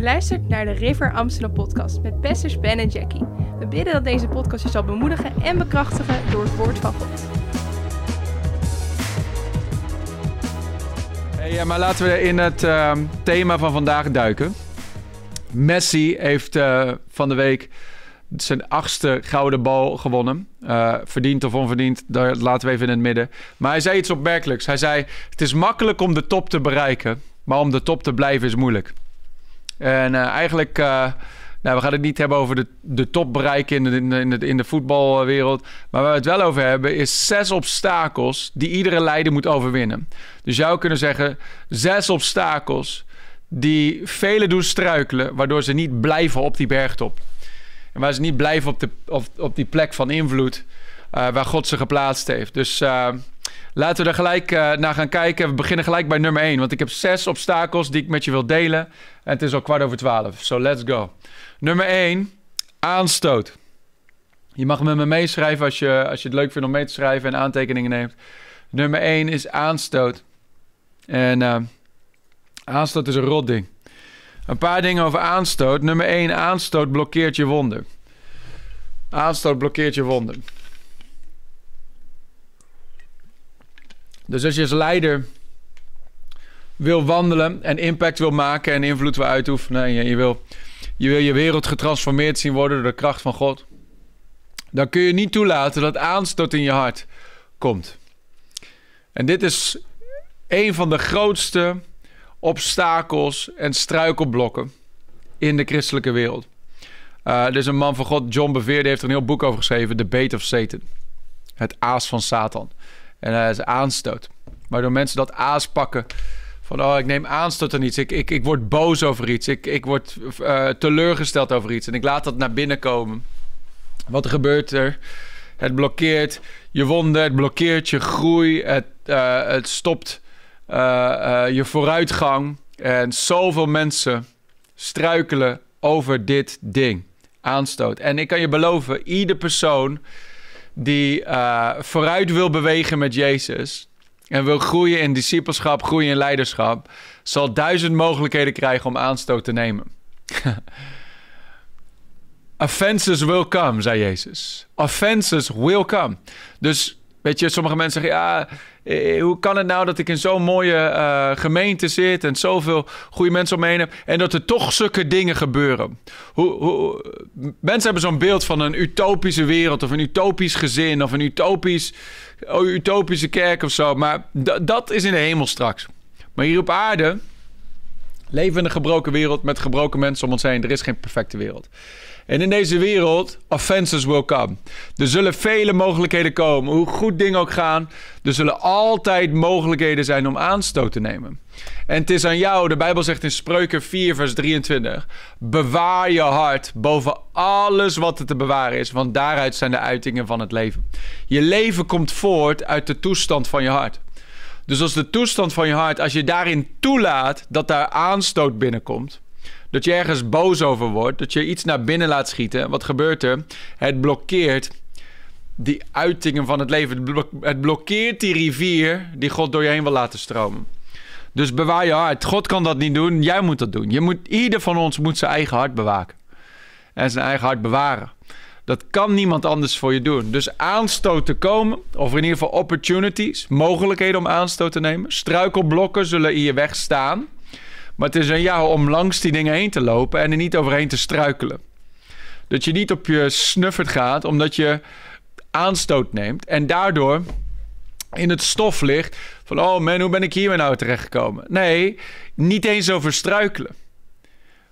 Je luistert naar de River Amsterdam podcast met pastors Ben en Jackie. We bidden dat deze podcast je zal bemoedigen en bekrachtigen door het woord van God. Hey, maar laten we in het uh, thema van vandaag duiken. Messi heeft uh, van de week zijn achtste gouden bal gewonnen. Uh, verdiend of onverdiend, daar laten we even in het midden. Maar hij zei iets opmerkelijks. Hij zei: Het is makkelijk om de top te bereiken, maar om de top te blijven is moeilijk. En uh, eigenlijk, uh, nou, we gaan het niet hebben over de, de top bereiken in de, in, de, in de voetbalwereld. Maar waar we het wel over hebben, is zes obstakels die iedere leider moet overwinnen. Dus zou kunnen zeggen: zes obstakels die velen doen struikelen, waardoor ze niet blijven op die bergtop. En waar ze niet blijven op, de, op, die plek van invloed waar God ze geplaatst heeft. Dus uh, laten we er gelijk uh, naar gaan kijken. We beginnen gelijk bij nummer 1. Want ik heb zes obstakels die ik met je wil delen. En het is al kwart over twaalf. So let's go. Nummer 1. Aanstoot. Je mag met me meeschrijven als je, als je het leuk vindt om mee te schrijven en aantekeningen neemt. Nummer 1 is aanstoot. En aanstoot is een rot ding. Een paar dingen over aanstoot. Nummer 1, aanstoot blokkeert je wonder. Aanstoot blokkeert je wonder. Dus als je als leider wil wandelen en impact wil maken en invloed wil uitoefenen... en je wil, je wil je wereld getransformeerd zien worden door de kracht van God... dan kun je niet toelaten dat aanstoot in je hart komt. En dit is een van de grootste obstakels en struikelblokken in de christelijke wereld. Uh, er is een man van God, John Bevere, die heeft er een heel boek over geschreven, The Bait of Satan. Het aas van Satan. En hij is aanstoot. Waardoor mensen dat aas pakken. Van, oh, ik neem aanstoot aan iets. Ik, ik, ik word boos over iets. Ik, ik word uh, teleurgesteld over iets. En ik laat dat naar binnen komen. Wat gebeurt er? Het blokkeert je wonden. Het blokkeert je groei. Het, uh, het stopt uh, je vooruitgang. En zoveel mensen struikelen over dit ding. Aanstoot. En ik kan je beloven, ieder persoon die uh, vooruit wil bewegen met Jezus. En wil groeien in discipelschap, groeien in leiderschap. Zal duizend mogelijkheden krijgen om aanstoot te nemen. Offenses will come, zei Jezus. Offenses will come. Dus Weet je, sommige mensen zeggen, ja, eh, hoe kan het nou dat ik in zo'n mooie uh, gemeente zit en zoveel goede mensen om me heen heb en dat er toch zulke dingen gebeuren? Hoe, hoe, mensen hebben zo'n beeld van een utopische wereld of een utopisch gezin of een utopisch, oh, utopische kerk of zo, maar dat is in de hemel straks. Maar hier op aarde leven we in een gebroken wereld met gebroken mensen om ons heen. Er is geen perfecte wereld. En in deze wereld, offenses will come. Er zullen vele mogelijkheden komen. Hoe goed dingen ook gaan, er zullen altijd mogelijkheden zijn om aanstoot te nemen. En het is aan jou, de Bijbel zegt in Spreuken 4, vers 23: Bewaar je hart boven alles wat er te bewaren is, want daaruit zijn de uitingen van het leven. Je leven komt voort uit de toestand van je hart. Dus als de toestand van je hart, als je daarin toelaat dat daar aanstoot binnenkomt, dat je ergens boos over wordt, dat je iets naar binnen laat schieten. Wat gebeurt er? Het blokkeert die uitingen van het leven. Het blokkeert die rivier die God door je heen wil laten stromen. Dus bewaar je hart. God kan dat niet doen, jij moet dat doen. Je moet, ieder van ons moet zijn eigen hart bewaken. En zijn eigen hart bewaren. Dat kan niemand anders voor je doen. Dus aanstoot te komen, of in ieder geval opportunities, mogelijkheden om aanstoot te nemen. Struikelblokken zullen in je weg staan. Maar het is aan jou om langs die dingen heen te lopen en er niet overheen te struikelen. Dat je niet op je snuffert gaat omdat je aanstoot neemt en daardoor in het stof ligt van oh man, hoe ben ik hier nou terechtgekomen? Nee, niet eens over struikelen.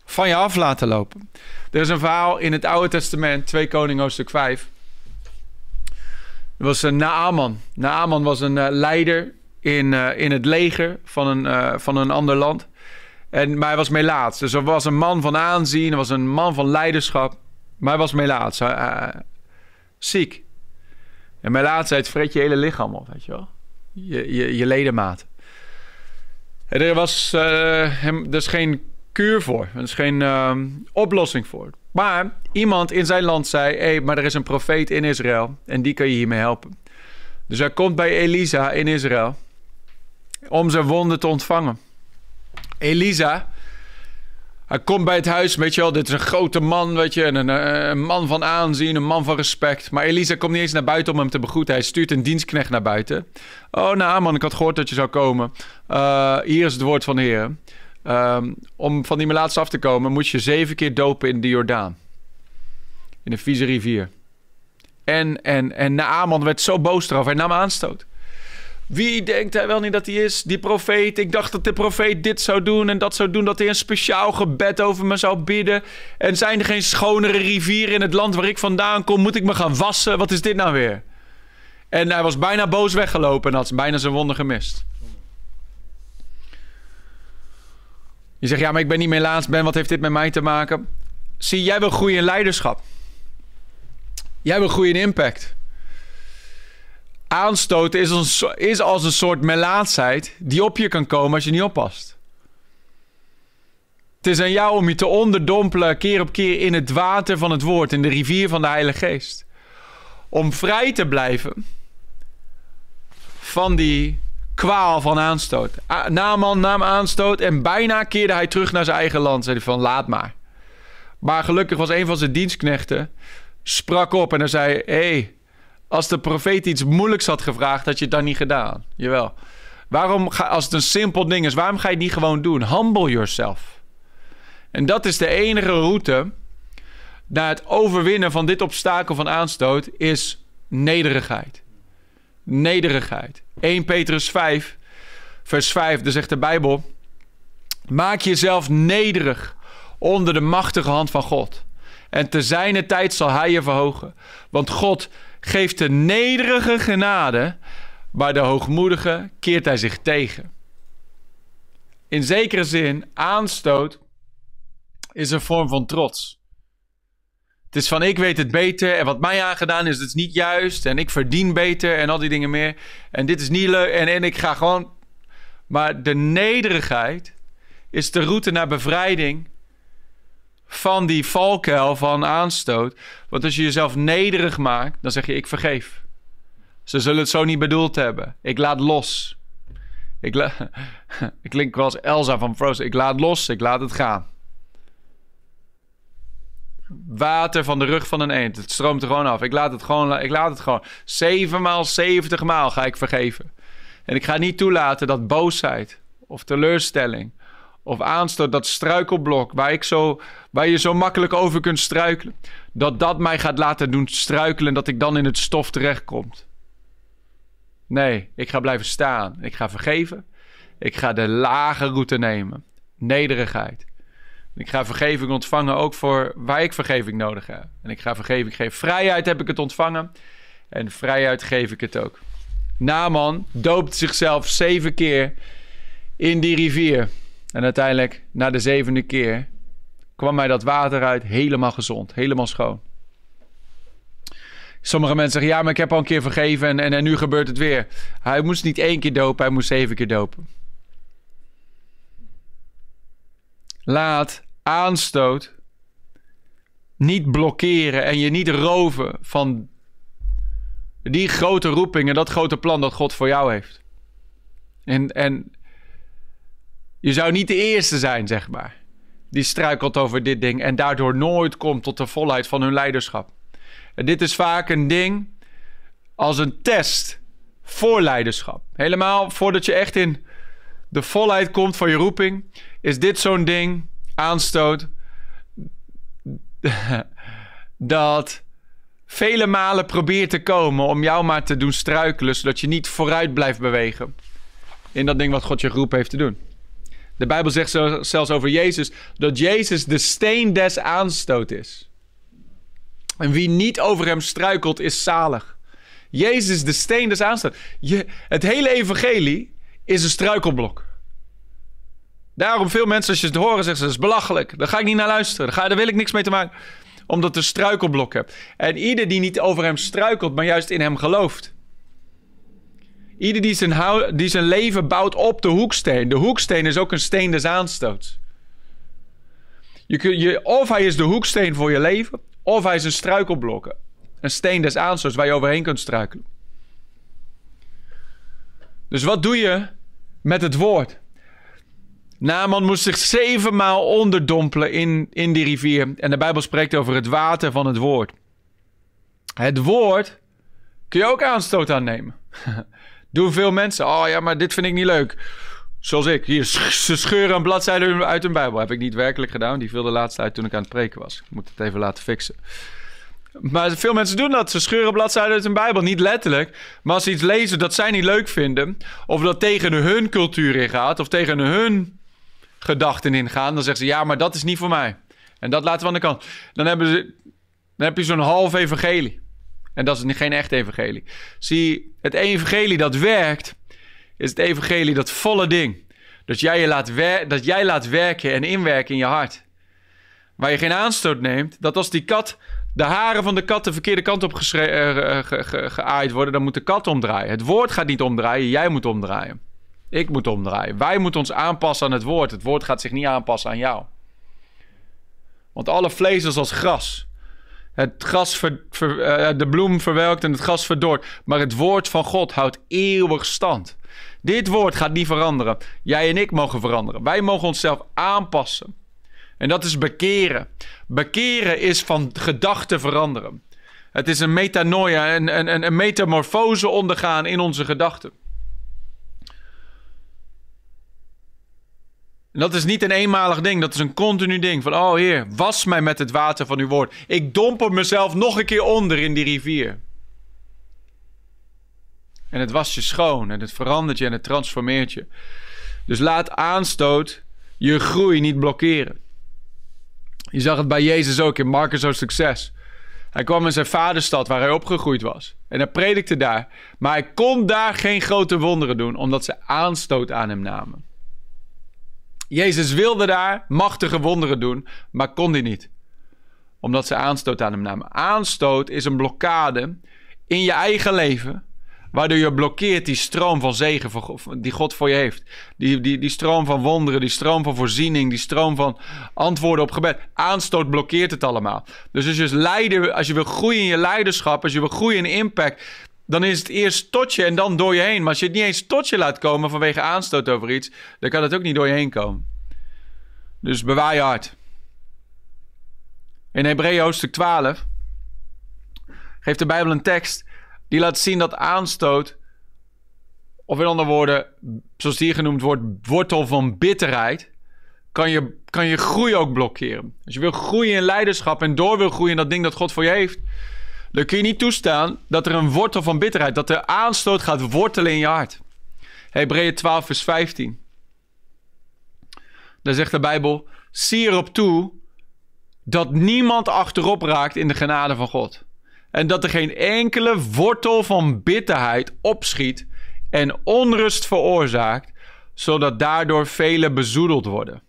Van je af laten lopen. Er is een verhaal in het Oude Testament, 2 Koning hoofdstuk 5. Er was een Naaman. Naaman was een uh, leider in, uh, in het leger van een, uh, van een ander land. En, maar hij was melaats. Dus er was een man van aanzien, er was een man van leiderschap. Maar hij was melaats. Uh, ziek. En melaatsheid vreet je hele lichaam op, weet je wel. Je, je. En er was uh, hem, er is geen kuur voor. Er is geen uh, oplossing voor. Maar iemand in zijn land zei... hé, hey, maar er is een profeet in Israël... en die kan je hiermee helpen. Dus hij komt bij Elisa in Israël... om zijn wonden te ontvangen. Elisa Hij komt bij het huis, weet je wel, dit is een grote man, weet je, een, een, man van aanzien, een man van respect. Maar Elisa komt niet eens naar buiten om hem te begroeten. Hij stuurt een dienstknecht naar buiten. Oh, nou man, ik had gehoord dat je zou komen. Uh, hier is het woord van de Heer. Um, om van die melaats af te komen, moet je zeven keer dopen in de Jordaan. In de vieze rivier. En, en, en Naaman werd zo boos erover. Hij nam aanstoot. Wie denkt hij wel niet dat hij is? Die profeet. Ik dacht dat de profeet dit zou doen en dat zou doen. Dat hij een speciaal gebed over me zou bidden. En zijn er geen schonere rivieren in het land waar ik vandaan kom? Moet ik me gaan wassen? Wat is dit nou weer? En hij was bijna boos weggelopen en had bijna zijn wonder gemist. Je zegt, ja, maar ik ben niet meer laatst ben. Wat heeft dit met mij te maken? Zie, jij wil groeien in leiderschap. Jij wil groeien in impact. Aanstoten is als, is als een soort melaatsheid die op je kan komen als je niet oppast. Het is aan jou om je te onderdompelen keer op keer in het water van het woord, in de rivier van de Heilige Geest. Om vrij te blijven van die kwaal van aanstoot. Naman nam aanstoot en bijna keerde hij terug naar zijn eigen land. Zei hij van laat maar. Maar gelukkig was een van zijn dienstknechten sprak op en zei: Hé, hey, als de profeet iets moeilijks had gevraagd, had je het dan niet gedaan. Jawel. Waarom, ga, als het een simpel ding is, waarom ga je het niet gewoon doen? Humble yourself. En dat is de enige route naar het overwinnen van dit obstakel van aanstoot, is nederigheid. Nederigheid. 1 Petrus 5, vers 5, daar zegt de Bijbel: Maak jezelf nederig onder de machtige hand van God. En te zijner tijd zal hij je verhogen. Want God geeft de nederige genade, maar de hoogmoedige keert hij zich tegen. In zekere zin, aanstoot is een vorm van trots. Het is van ik weet het beter en wat mij aangedaan is, het is niet juist en ik verdien beter en al die dingen meer. En dit is niet leuk en, en ik ga gewoon. Maar de nederigheid is de route naar bevrijding van die valkuil van aanstoot. Want als je jezelf nederig maakt, dan zeg je: Ik vergeef. Ze zullen het zo niet bedoeld hebben. Ik laat los. Ik, ik klink wel als Elsa van Frozen. Ik laat los, ik laat het gaan. Water van de rug van een eend. Het stroomt er gewoon af. Ik laat het gewoon. Ik laat het gewoon. Zevenmaal, zeventig maal ga ik vergeven. En ik ga niet toelaten dat boosheid of teleurstelling of aanstoot, dat struikelblok waar, ik zo, waar je zo makkelijk over kunt struikelen, dat dat mij gaat laten doen struikelen en dat ik dan in het stof terechtkomt. Nee, ik ga blijven staan. Ik ga vergeven. Ik ga de lage route nemen. Nederigheid. Ik ga vergeving ontvangen ook voor waar ik vergeving nodig heb. En ik ga vergeving geven. Vrijheid heb ik het ontvangen. En vrijheid geef ik het ook. Naman doopt zichzelf zeven keer in die rivier. En uiteindelijk, na de zevende keer, kwam mij dat water uit helemaal gezond, helemaal schoon. Sommige mensen zeggen, ja, maar ik heb al een keer vergeven en, en, nu gebeurt het weer. Hij moest niet één keer dopen, hij moest zeven keer dopen. Laat aanstoot niet blokkeren en je niet roven van die grote roeping en dat grote plan dat God voor jou heeft. En, en je zou niet de eerste zijn, zeg maar, die struikelt over dit ding en daardoor nooit komt tot de volheid van hun leiderschap. En dit is vaak een ding als een test voor leiderschap. Helemaal voordat je echt in de volheid komt van je roeping, is dit zo'n ding, aanstoot, dat vele malen probeert te komen om jou maar te doen struikelen, zodat je niet vooruit blijft bewegen in dat ding wat God je geroepen heeft te doen. De Bijbel zegt zelfs over Jezus dat Jezus de steen des aanstoot is. En wie niet over hem struikelt, is zalig. Jezus de steen des aanstoot. Je, het hele evangelie is een struikelblok. Daarom veel mensen, als je het horen, zeggen ze, dat is belachelijk. Daar ga ik niet naar luisteren. Daar, ga, daar wil ik niks mee te maken. Omdat er struikelblok hebt. En ieder die niet over hem struikelt, maar juist in hem gelooft Ieder die zijn, die zijn leven bouwt op de hoeksteen. De hoeksteen is ook een steen des aanstoots. Je, je, of hij is de hoeksteen voor je leven, of hij is een struikelblok. Een steen des aanstoots waar je overheen kunt struikelen. Dus wat doe je met het woord? Naaman moest zich zevenmaal onderdompelen in, in die rivier. En de Bijbel spreekt over het water van het woord. Het woord kun je ook aanstoot aannemen. Doen veel mensen. Oh ja, maar dit vind ik niet leuk. Zoals ik. Hier, ze scheuren een bladzijde uit een Bijbel. Heb ik niet werkelijk gedaan. Die viel de laatste uit toen ik aan het preken was. Ik moet het even laten fixen. Maar veel mensen doen dat. Ze scheuren bladzijden uit een Bijbel. Niet letterlijk. Maar als ze iets lezen dat zij niet leuk vinden. Of dat tegen hun cultuur ingaat. Of tegen hun gedachten ingaan. Dan zeggen ze ja, maar dat is niet voor mij. En dat laten we aan de kant. Dan, hebben ze, dan heb je zo'n half evangelie. En dat is geen echt evangelie. Zie, het evangelie dat werkt, is het evangelie dat volle ding. Dat jij, je laat dat jij laat werken en inwerken in je hart. Waar je geen aanstoot neemt, dat als die kat, de haren van de kat de verkeerde kant op uh, geaaid worden, dan moet de kat omdraaien. Het woord gaat niet omdraaien, jij moet omdraaien. Ik moet omdraaien. Wij moeten ons aanpassen aan het woord. Het woord gaat zich niet aanpassen aan jou. Want alle vlees is als gras. Het gras ver, uh, de bloem verwelkt en het gras verdort. Maar het woord van God houdt eeuwig stand. Dit woord gaat niet veranderen. Jij en ik mogen veranderen. Wij mogen onszelf aanpassen. En dat is bekeren. Bekeren is van gedachten veranderen. Het is een metanoia, een, een, een metamorfose ondergaan in onze gedachten. En dat is niet een eenmalig ding, dat is een continu ding. Van, oh Heer, was mij met het water van uw woord. Ik domper mezelf nog een keer onder in die rivier. En het was je schoon en het verandert je en het transformeert je. Dus laat aanstoot je groei niet blokkeren. Je zag het bij Jezus ook in Marcus' succes. Hij kwam in zijn vaderstad waar hij opgegroeid was. En hij predikte daar. Maar hij kon daar geen grote wonderen doen, omdat ze aanstoot aan hem namen. Jezus wilde daar machtige wonderen doen, maar kon die niet. Omdat ze aanstoot aan hem namen. Aanstoot is een blokkade in je eigen leven Waardoor je blokkeert die stroom van zegen die God voor je heeft. Die, die, die stroom van wonderen, die stroom van voorziening, die stroom van antwoorden op gebed. Aanstoot blokkeert het allemaal. Dus als je, leider, als je wil groeien in je leiderschap, als je wil groeien in impact, dan is het eerst tot je en dan door je heen. Maar als je het niet eens tot je laat komen vanwege aanstoot over iets, dan kan het ook niet door je heen komen. Dus bewaar je hart. In Hebreeën hoofdstuk 12 geeft de Bijbel een tekst die laat zien dat aanstoot, of in andere woorden, zoals hier genoemd wordt, wortel van bitterheid, kan je, kan je groei ook blokkeren. Als je wil groeien in leiderschap en door wil groeien in dat ding dat God voor je heeft, dan kun je niet toestaan dat er een wortel van bitterheid, dat er aanstoot gaat wortelen in je hart. Hebreeën 12, vers 15. Daar zegt de Bijbel: zie erop toe dat niemand achterop raakt in de genade van God. En dat er geen enkele wortel van bitterheid opschiet en onrust veroorzaakt, zodat daardoor velen bezoedeld worden.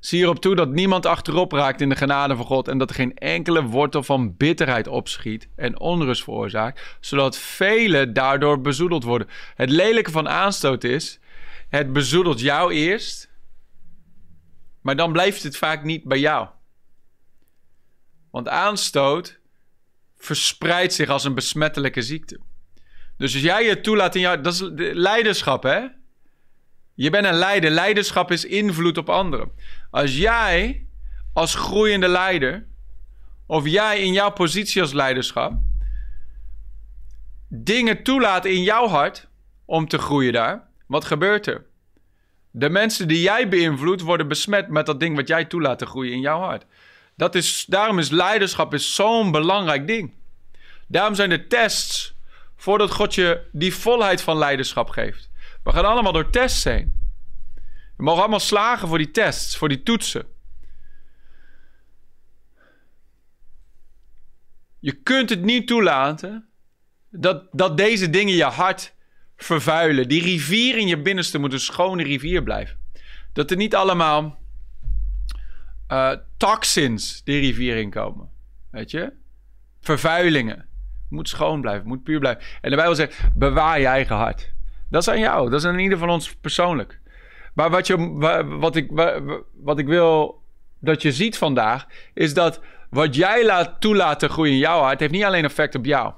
Zie erop toe dat niemand achterop raakt in de genade van God en dat er geen enkele wortel van bitterheid opschiet en onrust veroorzaakt, zodat velen daardoor bezoedeld worden. Het lelijke van aanstoot is, het bezoedelt jou eerst, maar dan blijft het vaak niet bij jou. Want aanstoot verspreidt zich als een besmettelijke ziekte. Dus als jij je toelaat in jou... Dat is leiderschap, hè? Je bent een leider. Leiderschap is invloed op anderen. Als jij als groeiende leider... of jij in jouw positie als leiderschap... dingen toelaat in jouw hart om te groeien daar... wat gebeurt er? De mensen die jij beïnvloedt worden besmet met dat ding wat jij toelaat te groeien in jouw hart. Dat is, daarom is leiderschap is zo'n belangrijk ding. Daarom zijn de tests voordat God je die volheid van leiderschap geeft. We gaan allemaal door tests heen. We mogen allemaal slagen voor die tests, voor die toetsen. Je kunt het niet toelaten dat, dat deze dingen je hart vervuilen. Die rivier in je binnenste moet een schone rivier blijven. Dat er niet allemaal uh, toxins die rivier inkomen. Weet je? Vervuilingen. Moet schoon blijven, moet puur blijven. En de Bijbel zegt, bewaar je eigen hart. Dat is aan jou, dat is aan ieder van ons persoonlijk. Maar wat, je, wat, ik, wat ik wil dat je ziet vandaag, is dat wat jij laat toelaten groeien in jouw hart, heeft niet alleen effect op jou.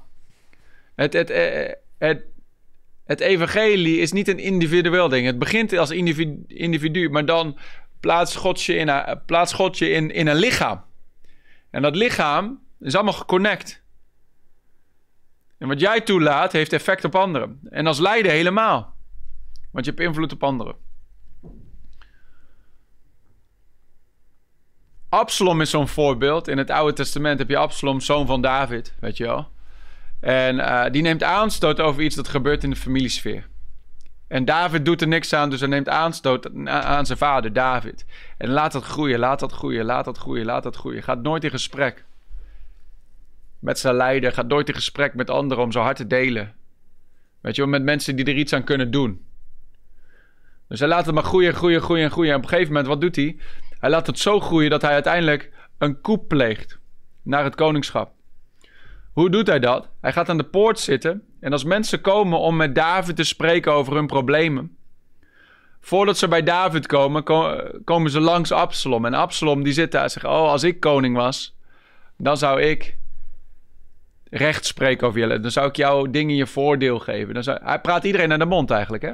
Het, het, het, het, het evangelie is niet een individueel ding. Het begint als individu, maar dan plaatst God je, in, een, in, in een lichaam. En dat lichaam is allemaal geconnect. En wat jij toelaat, heeft effect op anderen. En als leider helemaal. Want je hebt invloed op anderen. Absalom is zo'n voorbeeld. In het Oude Testament heb je Absalom, zoon van David, weet je wel. En uh, die neemt aanstoot over iets dat gebeurt in de familiesfeer. En David doet er niks aan, dus hij neemt aanstoot aan zijn vader, David. En laat dat groeien, laat dat groeien, laat dat groeien, laat dat groeien. Gaat nooit in gesprek met zijn leider. Gaat nooit in gesprek met anderen om zo hard te delen. Weet je wel, met mensen die er iets aan kunnen doen. Dus hij laat het maar groeien, groeien, groeien, groeien. En op een gegeven moment, wat doet hij? Hij laat het zo groeien dat hij uiteindelijk een koep pleegt naar het koningschap. Hoe doet hij dat? Hij gaat aan de poort zitten en als mensen komen om met David te spreken over hun problemen, voordat ze bij David komen, komen ze langs Absalom. En Absalom die zit daar en zegt: Oh, als ik koning was, dan zou ik recht spreken over je. Dan zou ik jou dingen je voordeel geven. Dan. Hij praat iedereen naar de mond eigenlijk, hè?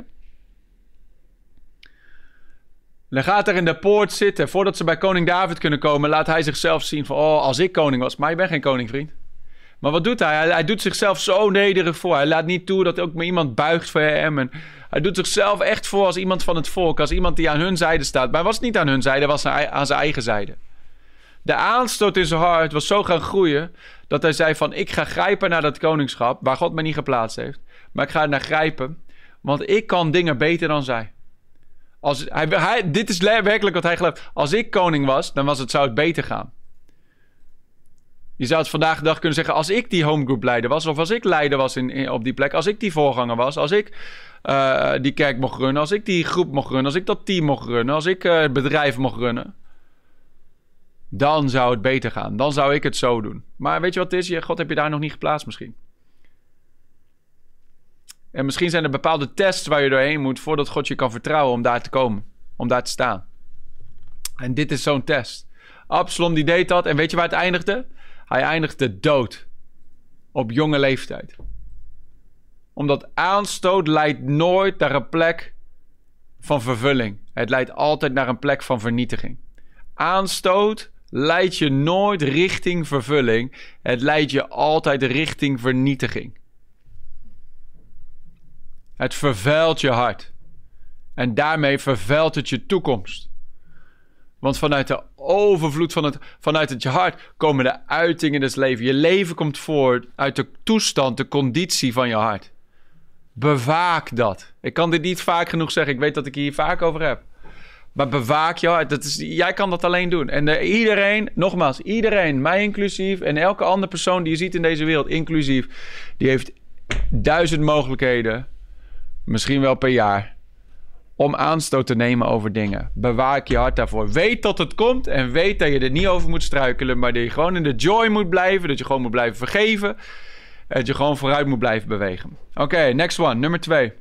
Dan gaat er in de poort zitten. Voordat ze bij koning David kunnen komen, laat hij zichzelf zien van... Oh, als ik koning was. Maar je bent geen koning, vriend. Maar wat doet hij? hij? doet zichzelf zo nederig voor. Hij laat niet toe dat ook maar iemand buigt voor hem. En hij doet zichzelf echt voor als iemand van het volk. Als iemand die aan hun zijde staat. Maar hij was niet aan hun zijde, hij was aan zijn eigen zijde. De aanstoot in zijn hart was zo gaan groeien... dat hij zei van... ik ga grijpen naar dat koningschap... waar God mij niet geplaatst heeft. Maar ik ga naar grijpen... want ik kan dingen beter dan zij. Als, hij, hij, dit is werkelijk wat hij gelooft. Als ik koning was, dan was het, zou het beter gaan. Je zou het vandaag de dag kunnen zeggen: als ik die homegroup leider was, of als ik leider was in, op die plek, als ik die voorganger was, als ik uh, die kerk mocht runnen, als ik die groep mocht runnen, als ik dat team mocht runnen, als ik uh, het bedrijf mocht runnen, dan zou het beter gaan. Dan zou ik het zo doen. Maar weet je wat het is? God heb je daar nog niet geplaatst misschien. En misschien zijn er bepaalde tests waar je doorheen moet voordat God je kan vertrouwen om daar te komen, om daar te staan. En dit is zo'n test. Absalom die deed dat en weet je waar het eindigde? Hij eindigde dood. Op jonge leeftijd. Omdat aanstoot leidt nooit naar een plek van vervulling. Het leidt altijd naar een plek van vernietiging. Aanstoot leidt je nooit richting vervulling. Het leidt je altijd richting vernietiging. Het vervuilt je hart. En daarmee vervuilt het je toekomst. Want vanuit de overvloed van het, vanuit het je hart komen de uitingen des levens. Je leven komt voort uit de toestand, de conditie van je hart. Bewaak dat. Ik kan dit niet vaak genoeg zeggen. Ik weet dat ik hier vaak over heb. Maar bewaak je hart. Dat is, jij kan dat alleen doen. En de, iedereen, nogmaals, iedereen, mij inclusief en elke andere persoon die je ziet in deze wereld, inclusief, die heeft duizend mogelijkheden, misschien wel per jaar, om aanstoot te nemen over dingen. Bewaak je hart daarvoor. Weet dat het komt en weet dat je er niet over moet struikelen, maar dat je gewoon in de joy moet blijven, dat je gewoon moet blijven vergeven, en dat je gewoon vooruit moet blijven bewegen. Oké, next one, nummer twee.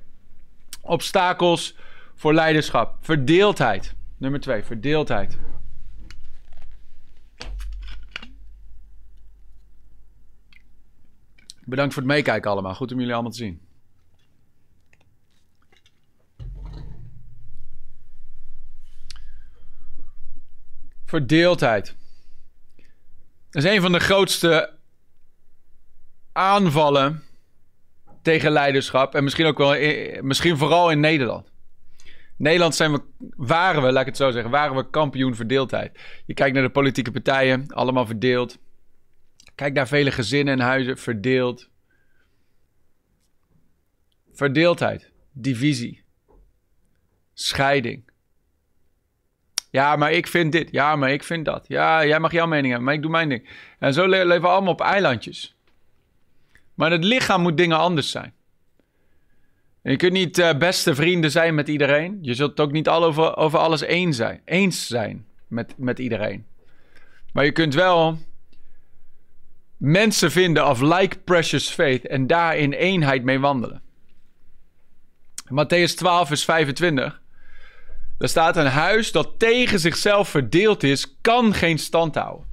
Obstakels voor leiderschap. Verdeeldheid. Nummer twee, verdeeldheid. Bedankt voor het meekijken allemaal. Goed om jullie allemaal te zien. Verdeeldheid. Dat is een van de grootste aanvallen tegen leiderschap. En misschien ook wel, misschien vooral in Nederland. Nederland zijn we, waren we, laat ik het zo zeggen, waren we kampioen verdeeldheid. Je kijkt naar de politieke partijen, allemaal verdeeld. Kijk naar vele gezinnen en huizen, verdeeld. Verdeeldheid, divisie, scheiding. Ja, maar ik vind dit. Ja, maar ik vind dat. Ja, jij mag jouw mening hebben, maar ik doe mijn ding. En zo leven we allemaal op eilandjes. Maar het lichaam moet dingen anders zijn. Je kunt niet uh, beste vrienden zijn met iedereen. Je zult ook niet al over, over alles eens zijn, eens zijn met, met iedereen. Maar je kunt wel mensen vinden of like precious faith en daar in eenheid mee wandelen. Matthäus 12, vers 25. Er staat een huis dat tegen zichzelf verdeeld is, kan geen stand houden.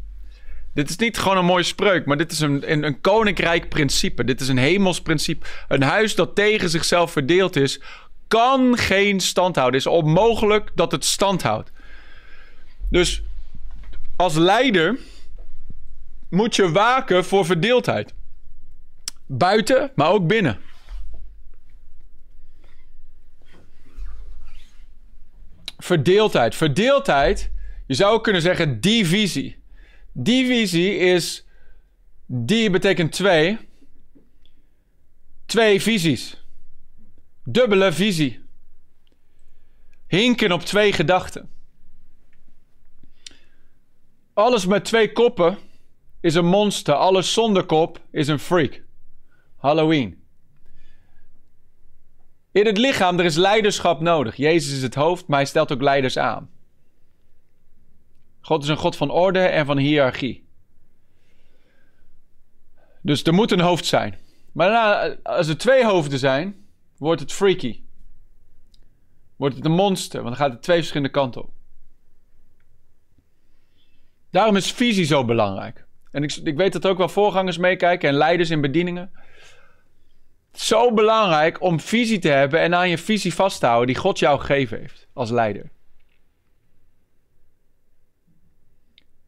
Dit is niet gewoon een mooie spreuk, maar dit is een, een, koninkrijk principe. Dit is een hemels principe. Een huis dat tegen zichzelf verdeeld is, kan geen stand houden. Het is onmogelijk dat het stand houdt. Dus als leider moet je waken voor verdeeldheid. Buiten, maar ook binnen. Verdeeldheid. Verdeeldheid, je zou kunnen zeggen divisie. Divisie is. Die betekent twee. Twee visies. Dubbele visie. Hinken op twee gedachten. Alles met twee koppen is een monster. Alles zonder kop is een freak. Halloween. In het lichaam, er is leiderschap nodig. Jezus is het hoofd, maar hij stelt ook leiders aan. God is een God van orde en van hiërarchie. Dus er moet een hoofd zijn. Maar als er twee hoofden zijn, wordt het freaky. Wordt het een monster, want dan gaat het twee verschillende kanten op. Daarom is visie zo belangrijk. En ik, ik weet dat ook wel voorgangers meekijken en leiders in bedieningen. Zo belangrijk om visie te hebben en aan je visie vast te houden die God jou gegeven heeft als leider.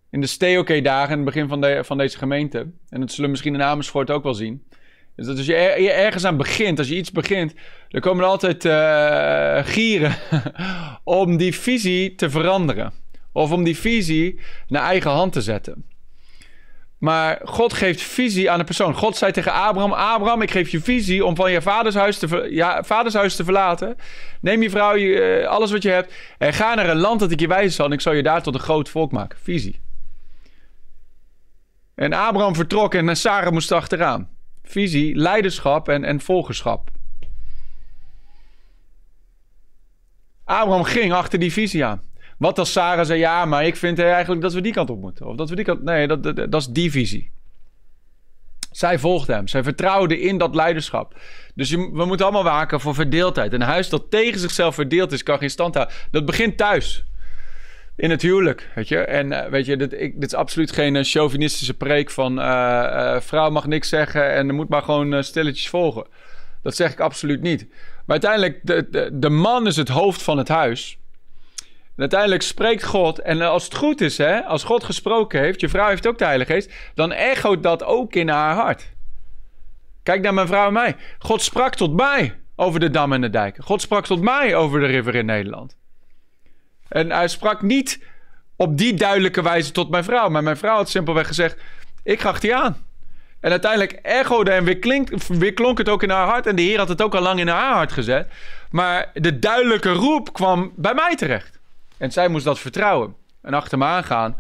In de Stay OK dagen, in het begin van, de, van deze gemeente, en dat zullen we misschien in Amersfoort ook wel zien, is dat als je, er, ergens aan begint, als je iets begint, dan komen er altijd uh, gieren om die visie te veranderen. Of om die visie naar eigen hand te zetten. Maar God geeft visie aan een persoon. God zei tegen Abraham: Abraham, ik geef je visie om van je vadershuis te, ja, te verlaten. Neem je vrouw, je, eh, alles wat je hebt. En ga naar een land dat ik je wijzen zal. En ik zal je daar tot een groot volk maken. Visie. En Abraham vertrok en Sarah moest achteraan. Visie, leiderschap en, en volgerschap. Abraham ging achter die visie aan. Wat als Sarah zei, ja, maar ik vind eigenlijk dat we die kant op moeten. Of dat we die kant... Nee, dat, dat, is die visie. Zij volgde hem. Zij vertrouwde in dat leiderschap. Dus we moeten allemaal waken voor verdeeldheid. Een huis dat tegen zichzelf verdeeld is, kan geen stand houden. Dat begint thuis. In het huwelijk, weet je. En uh, weet je, dit, ik, is absoluut geen uh, chauvinistische preek van... Uh, vrouw mag niks zeggen en moet maar gewoon stilletjes volgen. Dat zeg ik absoluut niet. Maar uiteindelijk, de, de, de man is het hoofd van het huis... Uiteindelijk spreekt God. En als het goed is, hè, als God gesproken heeft, je vrouw heeft ook de Heilige Geest, dan echoot dat ook in haar hart. Kijk naar mijn vrouw en mij. God sprak tot mij over de dam en de dijken. God sprak tot mij over de river in Nederland. En hij sprak niet op die duidelijke wijze tot mijn vrouw. Maar mijn vrouw had simpelweg gezegd: Ik ga je aan. En uiteindelijk echode en weer, klinkt, weer klonk het ook in haar hart. En de Heer had het ook al lang in haar hart gezet. Maar de duidelijke roep kwam bij mij terecht. En zij moest dat vertrouwen en achter me aangaan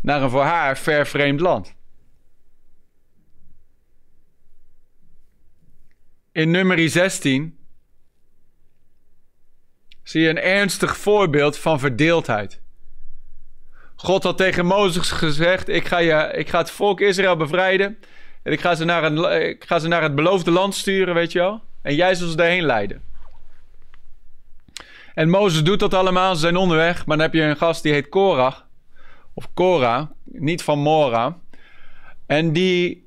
naar een voor haar ver vreemd land. In nummer 16 zie je een ernstig voorbeeld van verdeeldheid. God had tegen Mozes gezegd: ik ga, je, ik ga het volk Israël bevrijden. En ik ga, ze naar een, ik ga ze naar het beloofde land sturen, weet je wel. En jij zal ze daarheen leiden. En Mozes doet dat allemaal. Ze zijn onderweg. Maar dan heb je een gast die heet Korach. Of Korah. Niet van Mora. En die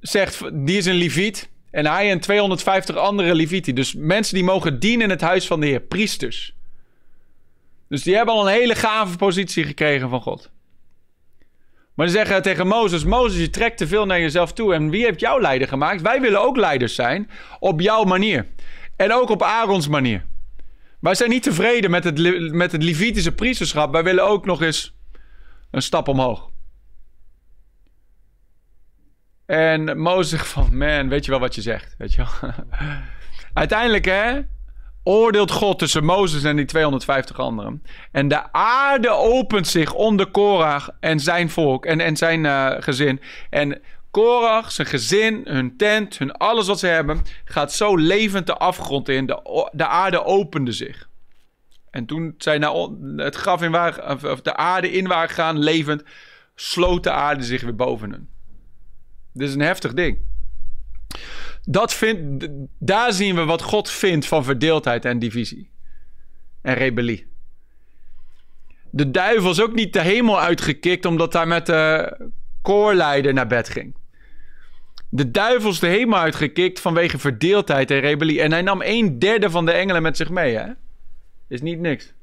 zegt, die is een leviet. En hij en 250 andere levieten. Dus mensen die mogen dienen in het huis van de Heer. Priesters. Dus die hebben al een hele gave positie gekregen van God. Maar ze zeggen tegen Mozes: Mozes, je trekt te veel naar jezelf toe. En wie heeft jou leider gemaakt? Wij willen ook leiders zijn. Op jouw manier. En ook op Aarons manier. Wij zijn niet tevreden met het, met het Levitische priesterschap. Wij willen ook nog eens een stap omhoog. En Mozes zegt van, man, weet je wel wat je zegt? Weet je wel? Uiteindelijk, hè, oordeelt God tussen Mozes en die 250 anderen. En de aarde opent zich onder Korach en zijn volk en, en zijn uh, gezin. En Korach, zijn gezin, hun tent, hun alles wat ze hebben, gaat zo levend de afgrond in. De, de aarde opende zich. En toen zij naar het graf in of de aarde in waren gegaan, levend, sloot de aarde zich weer boven hen. Dit is een heftig ding. Dat vindt, daar zien we wat God vindt van verdeeldheid en divisie. En rebellie. De duivel is ook niet de hemel uitgekikt omdat hij met de koorleider naar bed ging. De duivel is de hemel uitgekikt vanwege verdeeldheid en rebellie. En hij nam een derde van de engelen met zich mee, hè? Is niet niks.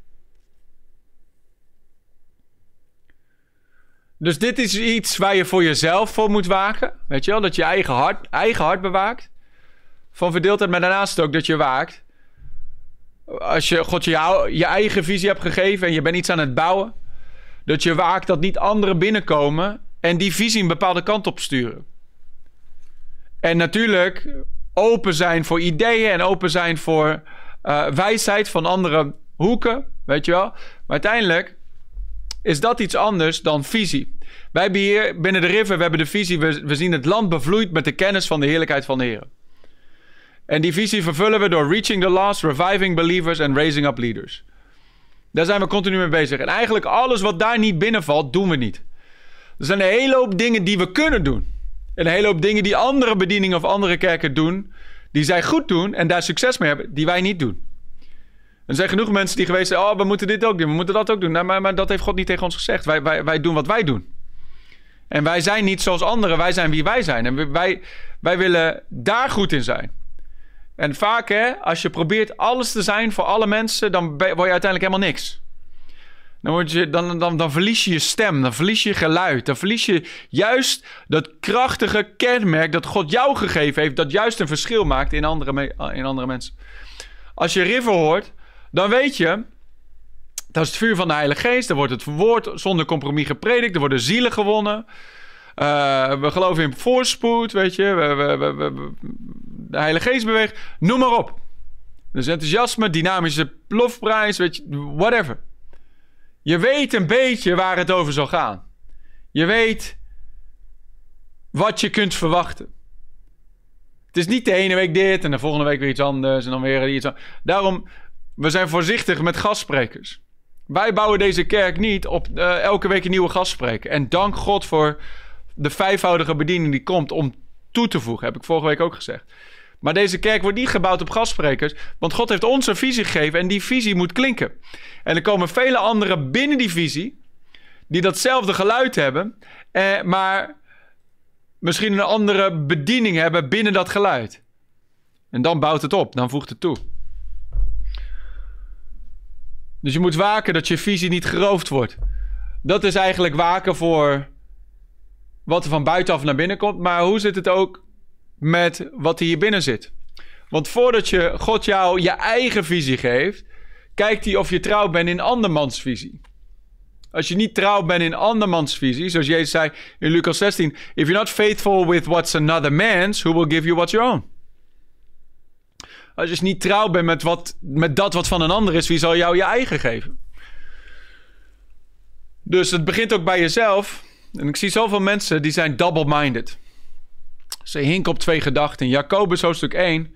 Dus dit is iets waar je voor jezelf voor moet waken. Weet je wel? Dat je eigen hart, eigen hart bewaakt. Van verdeeldheid, maar daarnaast ook dat je waakt. Als je God je, je eigen visie hebt gegeven en je bent iets aan het bouwen. Dat je waakt dat niet anderen binnenkomen en die visie een bepaalde kant op sturen. En natuurlijk open zijn voor ideeën en open zijn voor uh, wijsheid van andere hoeken. Weet je wel? Maar uiteindelijk is dat iets anders dan visie. Wij hebben hier binnen de River, we hebben de visie, we, we zien het land bevloeid met de kennis van de heerlijkheid van de Heer. En die visie vervullen we door reaching the lost, reviving believers en raising up leaders. Daar zijn we continu mee bezig. En eigenlijk alles wat daar niet binnenvalt, doen we niet. Er zijn een hele hoop dingen die we kunnen doen. En een hele hoop dingen die andere bedieningen of andere kerken doen, die zij goed doen en daar succes mee hebben, die wij niet doen. Er zijn genoeg mensen die geweest zijn, oh, we moeten dit ook doen, we moeten dat ook doen. Nou, maar, maar dat heeft God niet tegen ons gezegd. Wij, wij, wij doen wat wij doen. En wij zijn niet zoals anderen, wij zijn wie wij zijn. En wij, wij willen daar goed in zijn. En vaak, hè, als je probeert alles te zijn voor alle mensen, dan word je uiteindelijk helemaal niks. Dan, word je, dan, dan, dan verlies je je stem, dan verlies je geluid. Dan verlies je juist dat krachtige kenmerk dat God jou gegeven heeft, dat juist een verschil maakt in andere, in andere mensen. Als je River hoort, dan weet je, dat is het vuur van de Heilige Geest. Dan wordt het woord zonder compromis gepredikt. Er worden zielen gewonnen. Uh, we geloven in voorspoed, weet je. We, we, de Heilige Geest beweegt. Noem maar op. Dus enthousiasme, dynamische lofprijs, weet je, whatever. Je weet een beetje waar het over zal gaan. Je weet wat je kunt verwachten. Het is niet de ene week dit en de volgende week weer iets anders en dan weer iets anders. Daarom, we zijn voorzichtig met gastsprekers. Wij bouwen deze kerk niet op uh, elke week een nieuwe gastspreker. En dank God voor de vijfvoudige bediening die komt om toe te voegen. Heb ik vorige week ook gezegd. Maar deze kerk wordt niet gebouwd op gastsprekers. Want God heeft ons een visie gegeven en die visie moet klinken. En er komen vele anderen binnen die visie. Die datzelfde geluid hebben. Eh, maar misschien een andere bediening hebben binnen dat geluid. En dan bouwt het op, dan voegt het toe. Dus je moet waken dat je visie niet geroofd wordt. Dat is eigenlijk waken voor wat er van buitenaf naar binnen komt. Maar hoe zit het ook met wat hier binnen zit? Want voordat je God jou je eigen visie geeft, kijkt hij of je trouw bent in andermans visie. Als je niet trouw bent in andermans visie, zoals Jezus zei in Lucas 16: If you're not faithful with what's another man's, who will give you what's your own? Als je niet trouw bent met, wat, met dat wat van een ander is, wie zal jou je eigen geven? Dus het begint ook bij jezelf. En ik zie zoveel mensen die zijn double-minded. Ze hinken op twee gedachten. Jacobus hoofdstuk 1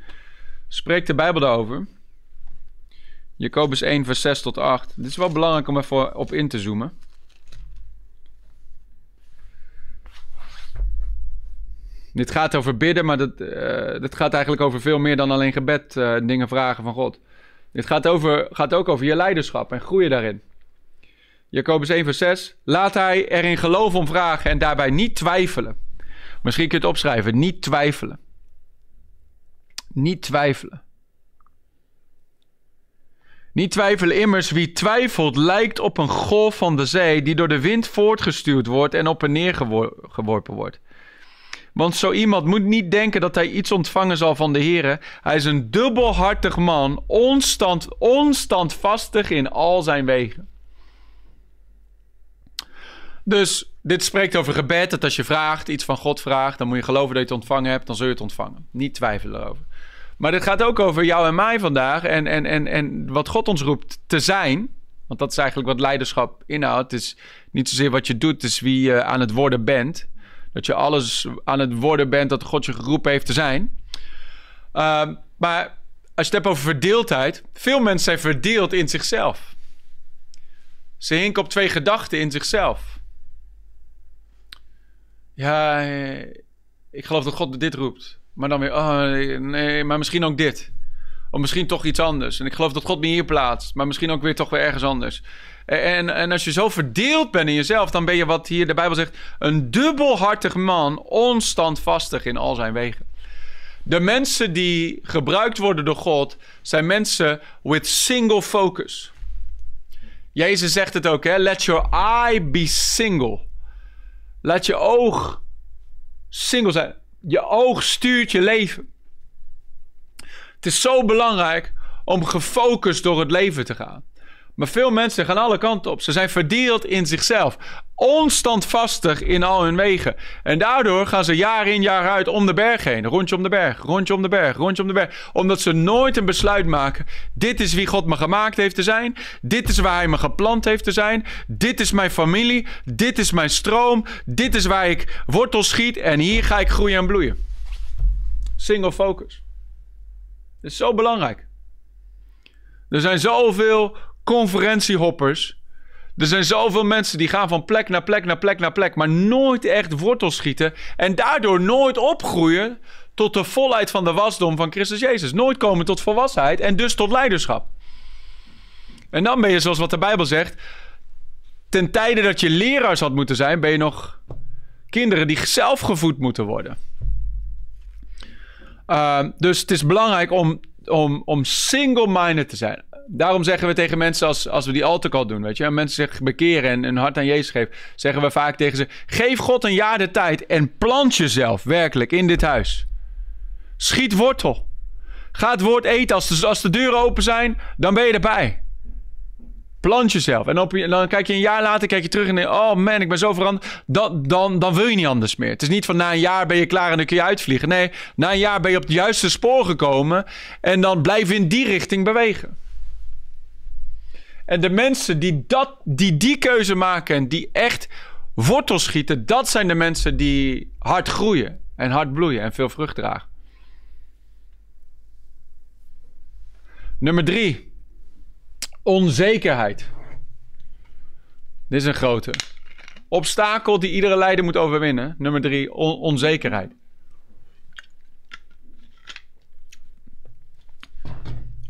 spreekt de Bijbel daarover. Jacobus 1 vers 6 tot 8. Dit is wel belangrijk om even op in te zoomen. Dit gaat over bidden, maar dat, uh, dit gaat eigenlijk over veel meer dan alleen gebed, uh, dingen vragen van God. Dit gaat, over, gaat ook over je leiderschap en groeien daarin. Jacobus 1 vers 6. Laat hij er in geloof om vragen en daarbij niet twijfelen. Misschien kun je het opschrijven. Niet twijfelen. Niet twijfelen. Niet twijfelen immers, wie twijfelt lijkt op een golf van de zee die door de wind voortgestuurd wordt en op en neer geworpen wordt. Want zo iemand moet niet denken dat hij iets ontvangen zal van de Heer. Hij is een dubbelhartig man, onstand, onstandvastig in al zijn wegen. Dus dit spreekt over gebed. Dat als je vraagt, iets van God vraagt, dan moet je geloven dat je het ontvangen hebt, dan zul je het ontvangen. Niet twijfelen erover. Maar dit gaat ook over jou en mij vandaag en, en, en, en wat God ons roept te zijn. Want dat is eigenlijk wat leiderschap inhoudt. Het is niet zozeer wat je doet, het is wie je aan het worden bent. Dat je alles aan het worden bent dat God je geroepen heeft te zijn. Uh, maar als je het hebt over verdeeldheid. Veel mensen zijn verdeeld in zichzelf. Ze hinken op twee gedachten in zichzelf. Ja, ik geloof dat God dit roept. Maar dan weer, oh nee, maar misschien ook dit. Of misschien toch iets anders. En ik geloof dat God me hier plaatst. Maar misschien ook weer toch weer ergens anders. En, en als je zo verdeeld bent in jezelf, dan ben je wat hier de Bijbel zegt, een dubbelhartig man, onstandvastig in al zijn wegen. De mensen die gebruikt worden door God zijn mensen with single focus. Jezus zegt het ook, hè? Let your eye be single. Laat je oog single zijn. Je oog stuurt je leven. Het is zo belangrijk om gefocust door het leven te gaan. Maar veel mensen gaan alle kanten op. Ze zijn verdeeld in zichzelf. Onstandvastig in al hun wegen. En daardoor gaan ze jaar in jaar uit om de berg heen. Rondje om de berg, rondje om de berg, rondje om de berg. Omdat ze nooit een besluit maken. Dit is wie God me gemaakt heeft te zijn. Dit is waar hij me geplant heeft te zijn. Dit is mijn familie. Dit is mijn stroom. Dit is waar ik wortel schiet. En hier ga ik groeien en bloeien. Single focus. Dat is zo belangrijk. Er zijn zoveel conferentiehoppers. Er zijn zoveel mensen die gaan van plek naar plek naar plek naar plek, maar nooit echt wortels schieten en daardoor nooit opgroeien tot de volheid van de wasdom van Christus Jezus. Nooit komen tot volwassenheid en dus tot leiderschap. En dan ben je, zoals wat de Bijbel zegt, ten tijde dat je leraars had moeten zijn, ben je nog kinderen die zelf gevoed moeten worden. Uh, dus het is belangrijk om, om, om single-minded te zijn daarom zeggen we tegen mensen als, als we die altacal doen, weet je, en mensen zich bekeren en een hart aan Jezus geven, zeggen we vaak tegen ze: geef God een jaar de tijd en plant jezelf werkelijk in dit huis. Schiet wortel. Ga het woord eten. Als de, als de deuren open zijn, dan ben je erbij. Plant jezelf. En dan kijk je een jaar later kijk je terug en denk oh man, ik ben zo veranderd. Dan, dan, dan wil je niet anders meer. Het is niet van na een jaar ben je klaar en dan kun je uitvliegen. Nee, na een jaar ben je op het juiste spoor gekomen. En dan blijf je in die richting bewegen. En de mensen die, dat, die die keuze maken en die echt wortels schieten, dat zijn de mensen die hard groeien en hard bloeien en veel vrucht dragen. Nummer drie, onzekerheid. Dit is een grote. Obstakel die iedere leider moet overwinnen. Nummer drie, onzekerheid.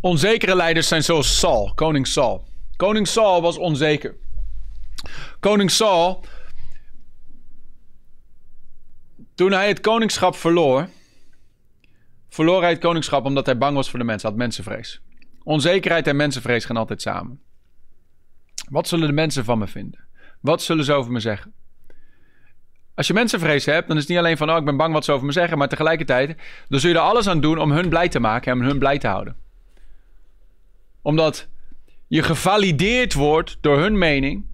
Onzekere leiders zijn zoals Saul, koning Saul. Koning Saul was onzeker. Koning Saul, toen hij het koningschap verloor, verloor hij het koningschap omdat hij bang was voor de mensen, had mensenvrees. Onzekerheid en mensenvrees gaan altijd samen. Wat zullen de mensen van me vinden? Wat zullen ze over me zeggen? Als je mensenvrees hebt, dan is het niet alleen van, oh, ik ben bang wat ze over me zeggen, maar tegelijkertijd, dan zul je er alles aan doen om hun blij te maken en hun blij te houden. Omdat je gevalideerd wordt door hun mening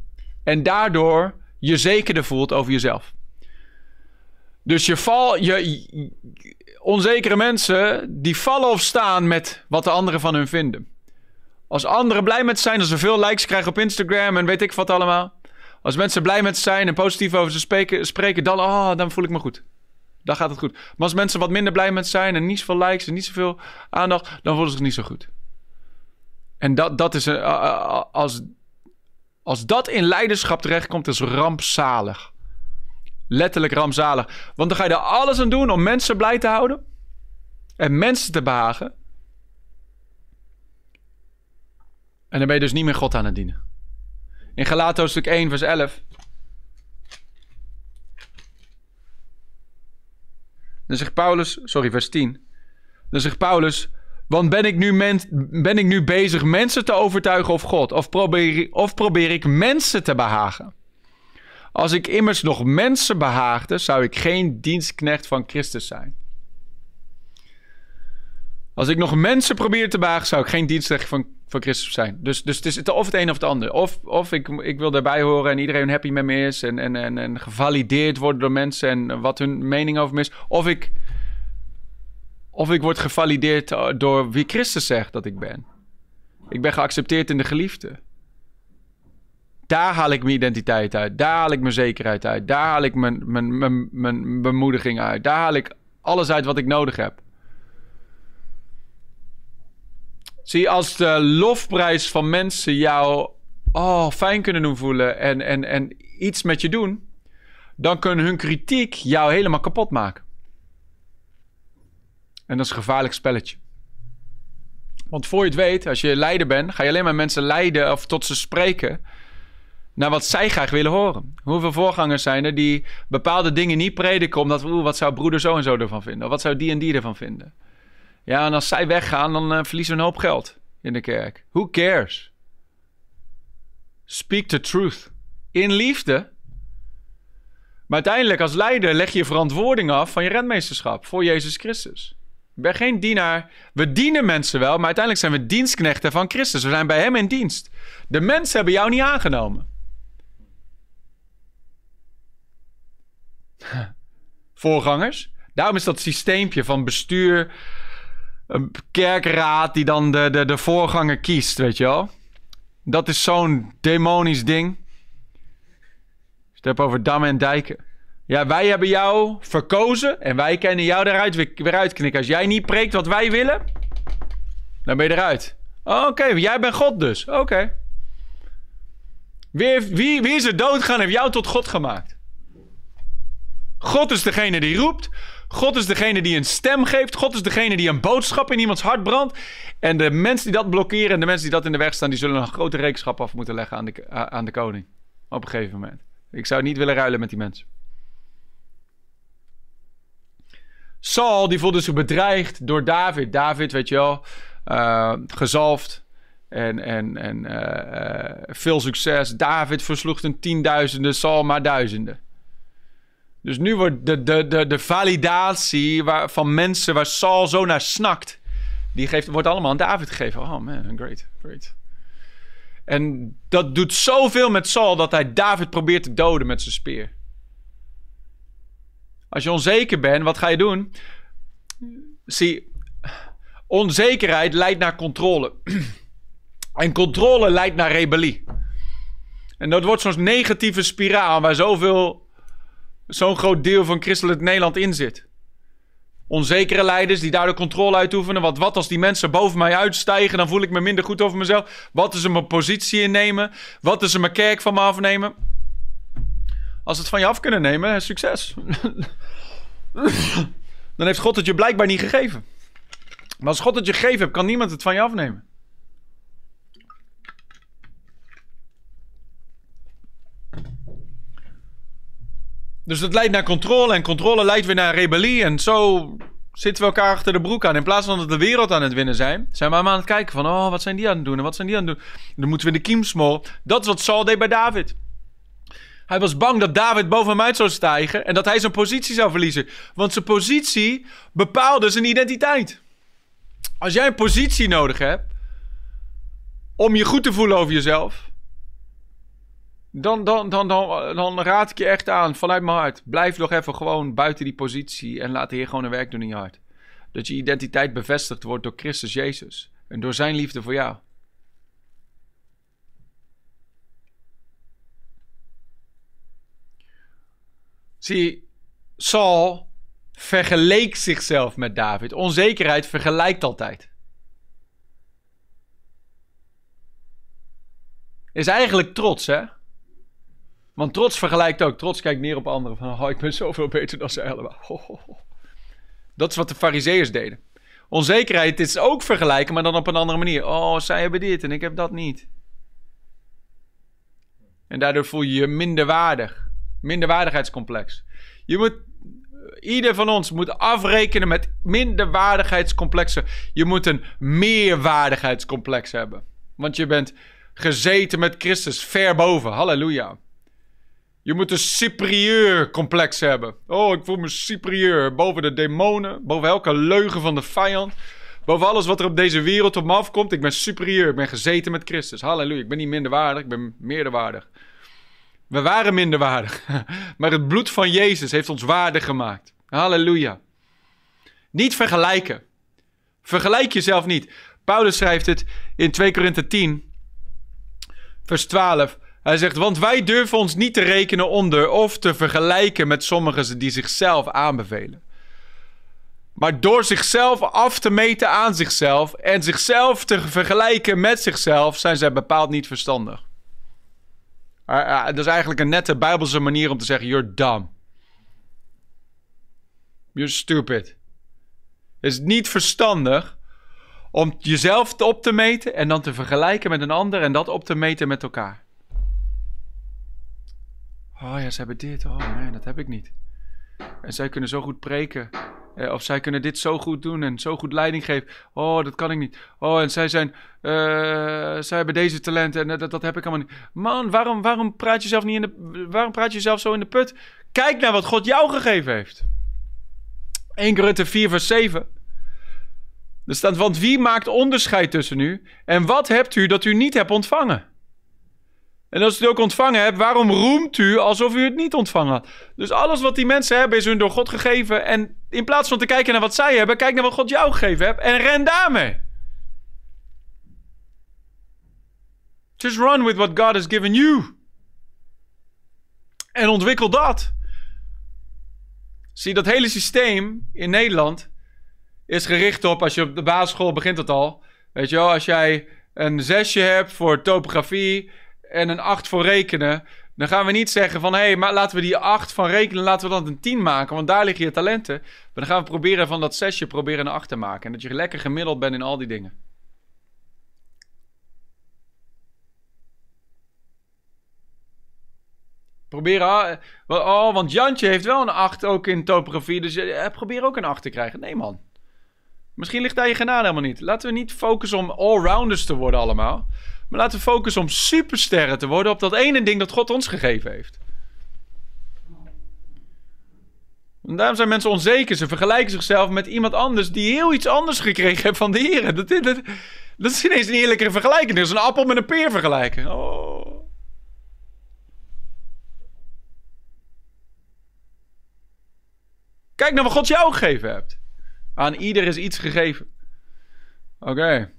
en daardoor je zekerder voelt over jezelf. Dus je val, je, onzekere mensen die vallen of staan met wat de anderen van hun vinden. Als anderen blij met ze zijn, als ze veel likes krijgen op Instagram en weet ik wat allemaal. Als mensen blij met ze zijn en positief over ze spreken, spreken dan, oh, dan voel ik me goed. Dan gaat het goed. Maar als mensen wat minder blij met ze zijn en niet zoveel likes en niet zoveel aandacht, dan voelen ze zich niet zo goed. En dat, dat is, uh, als, als dat in leiderschap terechtkomt, is rampzalig. Letterlijk rampzalig. Want dan ga je er alles aan doen om mensen blij te houden. En mensen te behagen. En dan ben je dus niet meer God aan het dienen. In Galaten stuk 1 vers 11. Dan zegt Paulus, sorry vers 10. Dan zegt Paulus, want ben ik, nu ben ik nu bezig mensen te overtuigen of God? Of probeer, of probeer ik mensen te behagen? Als ik immers nog mensen behaagde, zou ik geen dienstknecht van Christus zijn. Als ik nog mensen probeer te behagen, zou ik geen dienstknecht van, van Christus zijn. Dus, dus het is of het een of het ander. Of, of ik, ik wil daarbij horen en iedereen happy met me is. En, en, en, en gevalideerd worden door mensen en wat hun mening over me is. Of ik of ik word gevalideerd door wie Christus zegt dat ik ben. Ik ben geaccepteerd in de geliefde. Daar haal ik mijn identiteit uit. Daar haal ik mijn zekerheid uit. Daar haal ik mijn, mijn, mijn, mijn bemoediging uit. Daar haal ik alles uit wat ik nodig heb. Zie, als de lofprijs van mensen jou oh, fijn kunnen doen voelen en, en, en iets met je doen, dan kunnen hun kritiek jou helemaal kapot maken. En dat is een gevaarlijk spelletje. Want voor je het weet, als je leider bent, ga je alleen maar mensen leiden of tot ze spreken naar wat zij graag willen horen. Hoeveel voorgangers zijn er die bepaalde dingen niet prediken omdat, oeh, wat zou broeder zo en zo ervan vinden? Of wat zou die en die ervan vinden? Ja, en als zij weggaan, dan uh, verliezen we een hoop geld in de kerk. Who cares? Speak the truth. In liefde. Maar uiteindelijk als leider leg je verantwoording af van je redmeesterschap voor Jezus Christus. Ik ben geen dienaar. We dienen mensen wel, maar uiteindelijk zijn we dienstknechten van Christus. We zijn bij Hem in dienst. De mensen hebben jou niet aangenomen. Voorgangers. Daarom is dat systeempje van bestuur, een kerkraad die dan de, de, de voorganger kiest, weet je wel. Dat is zo'n demonisch ding. Als het hebt over dammen en dijken. Ja, wij hebben jou verkozen en wij kunnen jou eruit weer, uitknikken. Als jij niet preekt wat wij willen, dan ben je eruit. Oké, jij bent God dus. Oké. Wie, wie, wie is er doodgaan heeft jou tot God gemaakt? God is degene die roept. God is degene die een stem geeft. God is degene die een boodschap in iemands hart brandt. En de mensen die dat blokkeren en de mensen die dat in de weg staan, die zullen een grote rekenschap af moeten leggen aan de, aan de koning. Op een gegeven moment. Ik zou niet willen ruilen met die mensen. Saul, die voelde zich bedreigd door David. David, weet je wel, uh, gezalfd en, en, en uh, uh, veel succes. David versloeg een tienduizenden, Saul maar duizenden. Dus nu wordt de, de, de, de validatie van mensen waar Saul zo naar snakt, die geeft, wordt allemaal aan David gegeven. Oh man, great, great. En dat doet zoveel met Saul dat hij David probeert te doden met zijn speer. Als je onzeker bent, wat ga je doen? Zie, onzekerheid leidt naar controle. en controle leidt naar rebellie. En dat wordt zo'n negatieve spiraal waar zoveel, zo'n groot deel van christelijk Nederland in zit. Onzekere leiders die daar de controle uitoefenen. Want wat als die mensen boven mij uitstijgen, dan voel ik me minder goed over mezelf. Wat als ze mijn positie innemen? Wat als ze mijn kerk van me afnemen? Als het van je af kunnen nemen, succes. Dan heeft God het je blijkbaar niet gegeven. Maar als God het je gegeven heeft, kan niemand het van je afnemen. Dus dat leidt naar controle en controle leidt weer naar rebellie. En zo zitten we elkaar achter de broek aan. In plaats van dat we de wereld aan het winnen zijn, zijn we aan het kijken van... oh, wat zijn die aan het doen en wat zijn die aan het doen? Dan moeten we in de kiem smoren. Dat is wat Saul deed bij David. Hij was bang dat David boven hem uit zou stijgen en dat hij zijn positie zou verliezen. Want zijn positie bepaalde zijn identiteit. Als jij een positie nodig hebt om je goed te voelen over jezelf, dan, dan, dan, dan, dan raad ik je echt aan vanuit mijn hart. Blijf nog even gewoon buiten die positie en laat de Heer gewoon een werk doen in je hart. Dat je identiteit bevestigd wordt door Christus Jezus en door zijn liefde voor jou. Zie, Saul vergeleek zichzelf met David. Onzekerheid vergelijkt altijd. Is eigenlijk trots, hè? Want trots vergelijkt ook. Trots kijkt neer op anderen. Van, oh, ik ben zoveel beter dan zij allemaal. Dat is wat de fariseeërs deden. Onzekerheid is ook vergelijken, maar dan op een andere manier. Oh, zij hebben dit en ik heb dat niet. En daardoor voel je je minder waardig minderwaardigheidscomplex. Je moet, ieder van ons moet afrekenen met minderwaardigheidscomplexen. Je moet een meerwaardigheidscomplex hebben. Want je bent gezeten met Christus ver boven. Halleluja. Je moet een superieur complex hebben. Oh, ik voel me superieur. Boven de demonen, boven elke leugen van de vijand. Boven alles wat er op deze wereld op me afkomt. Ik ben superieur. Ik ben gezeten met Christus. Halleluja. Ik ben niet minderwaardig. Ik ben meerderwaardig. We waren minderwaardig. Maar het bloed van Jezus heeft ons waardig gemaakt. Halleluja. Niet vergelijken. Vergelijk jezelf niet. Paulus schrijft het in 2 Korinthe 10, vers 12. Hij zegt, want wij durven ons niet te rekenen onder of te vergelijken met sommigen die zichzelf aanbevelen. Maar door zichzelf af te meten aan zichzelf en zichzelf te vergelijken met zichzelf, zijn zij bepaald niet verstandig. Uh, dat is eigenlijk een nette Bijbelse manier om te zeggen: You're dumb. You're stupid. Het is niet verstandig om jezelf op te meten en dan te vergelijken met een ander en dat op te meten met elkaar. Oh ja, ze hebben dit. Oh nee, dat heb ik niet. En zij kunnen zo goed preken. Eh, of zij kunnen dit zo goed doen en zo goed leiding geven. Oh, dat kan ik niet. Oh, en zij zijn. Uh, zij hebben deze talenten en dat, dat heb ik allemaal niet. Man, waarom, waarom praat je zelf niet in de. Waarom praat je zelf zo in de put? Kijk naar wat God jou gegeven heeft. 1 Korinther 4, vers 7. Er staat: Want wie maakt onderscheid tussen u? En wat hebt u dat u niet hebt ontvangen? En als u het ook ontvangen hebt, waarom roemt u alsof u het niet ontvangen? Dus alles wat die mensen hebben is hun door God gegeven. En in plaats van te kijken naar wat zij hebben, kijk naar wat God jou gegeven hebt en ren daarmee. Just run with what God has given you. En ontwikkel dat. Zie, dat hele systeem in Nederland is gericht op, als je op de basisschool begint het al. Weet je wel, als jij een zesje hebt voor topografie en een 8 voor rekenen. Dan gaan we niet zeggen van hé, hey, maar laten we die 8 van rekenen, laten we dan een 10 maken. Want daar liggen je talenten. Maar dan gaan we proberen van dat 6 proberen een 8 te maken. En dat je lekker gemiddeld bent in al die dingen. Probeer, ah, oh, want Jantje heeft wel een 8 ook in topografie. Dus eh, probeer ook een 8 te krijgen. Nee, man. Misschien ligt daar je genade helemaal niet. Laten we niet focussen om allrounders te worden allemaal. Maar laten we focussen om supersterren te worden op dat ene ding dat God ons gegeven heeft. En daarom zijn mensen onzeker. Ze vergelijken zichzelf met iemand anders die heel iets anders gekregen heeft van de Heer. Dat, dat, dat is ineens een eerlijkere vergelijking. Dat is een appel met een peer vergelijken. Oh. Kijk naar wat God jou gegeven hebt. Aan ieder is iets gegeven. Oké.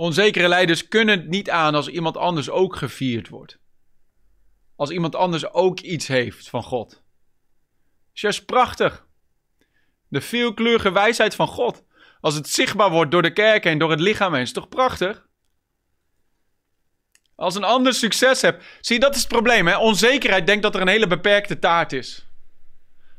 Onzekere leiders kunnen het niet aan als iemand anders ook gevierd wordt. Als iemand anders ook iets heeft van God. Is prachtig. De veelkleurige wijsheid van God. Als het zichtbaar wordt door de kerk en door het lichaam heen, is toch prachtig? Als een ander succes hebt. Zie, dat is het probleem. Hè? Onzekerheid denkt dat er een hele beperkte taart is.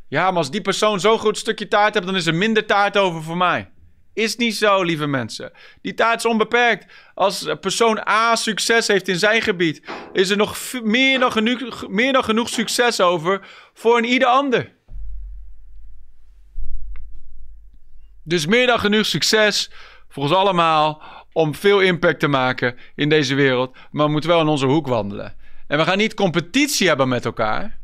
Ja, maar als die persoon zo'n groot stukje taart heeft, dan is er minder taart over voor mij. Is niet zo, lieve mensen. Die taart is onbeperkt. Als persoon A succes heeft in zijn gebied, is er nog meer dan genoeg, meer dan genoeg succes over voor een ieder ander. Dus meer dan genoeg succes voor ons allemaal om veel impact te maken in deze wereld. Maar we moeten wel in onze hoek wandelen. En we gaan niet competitie hebben met elkaar.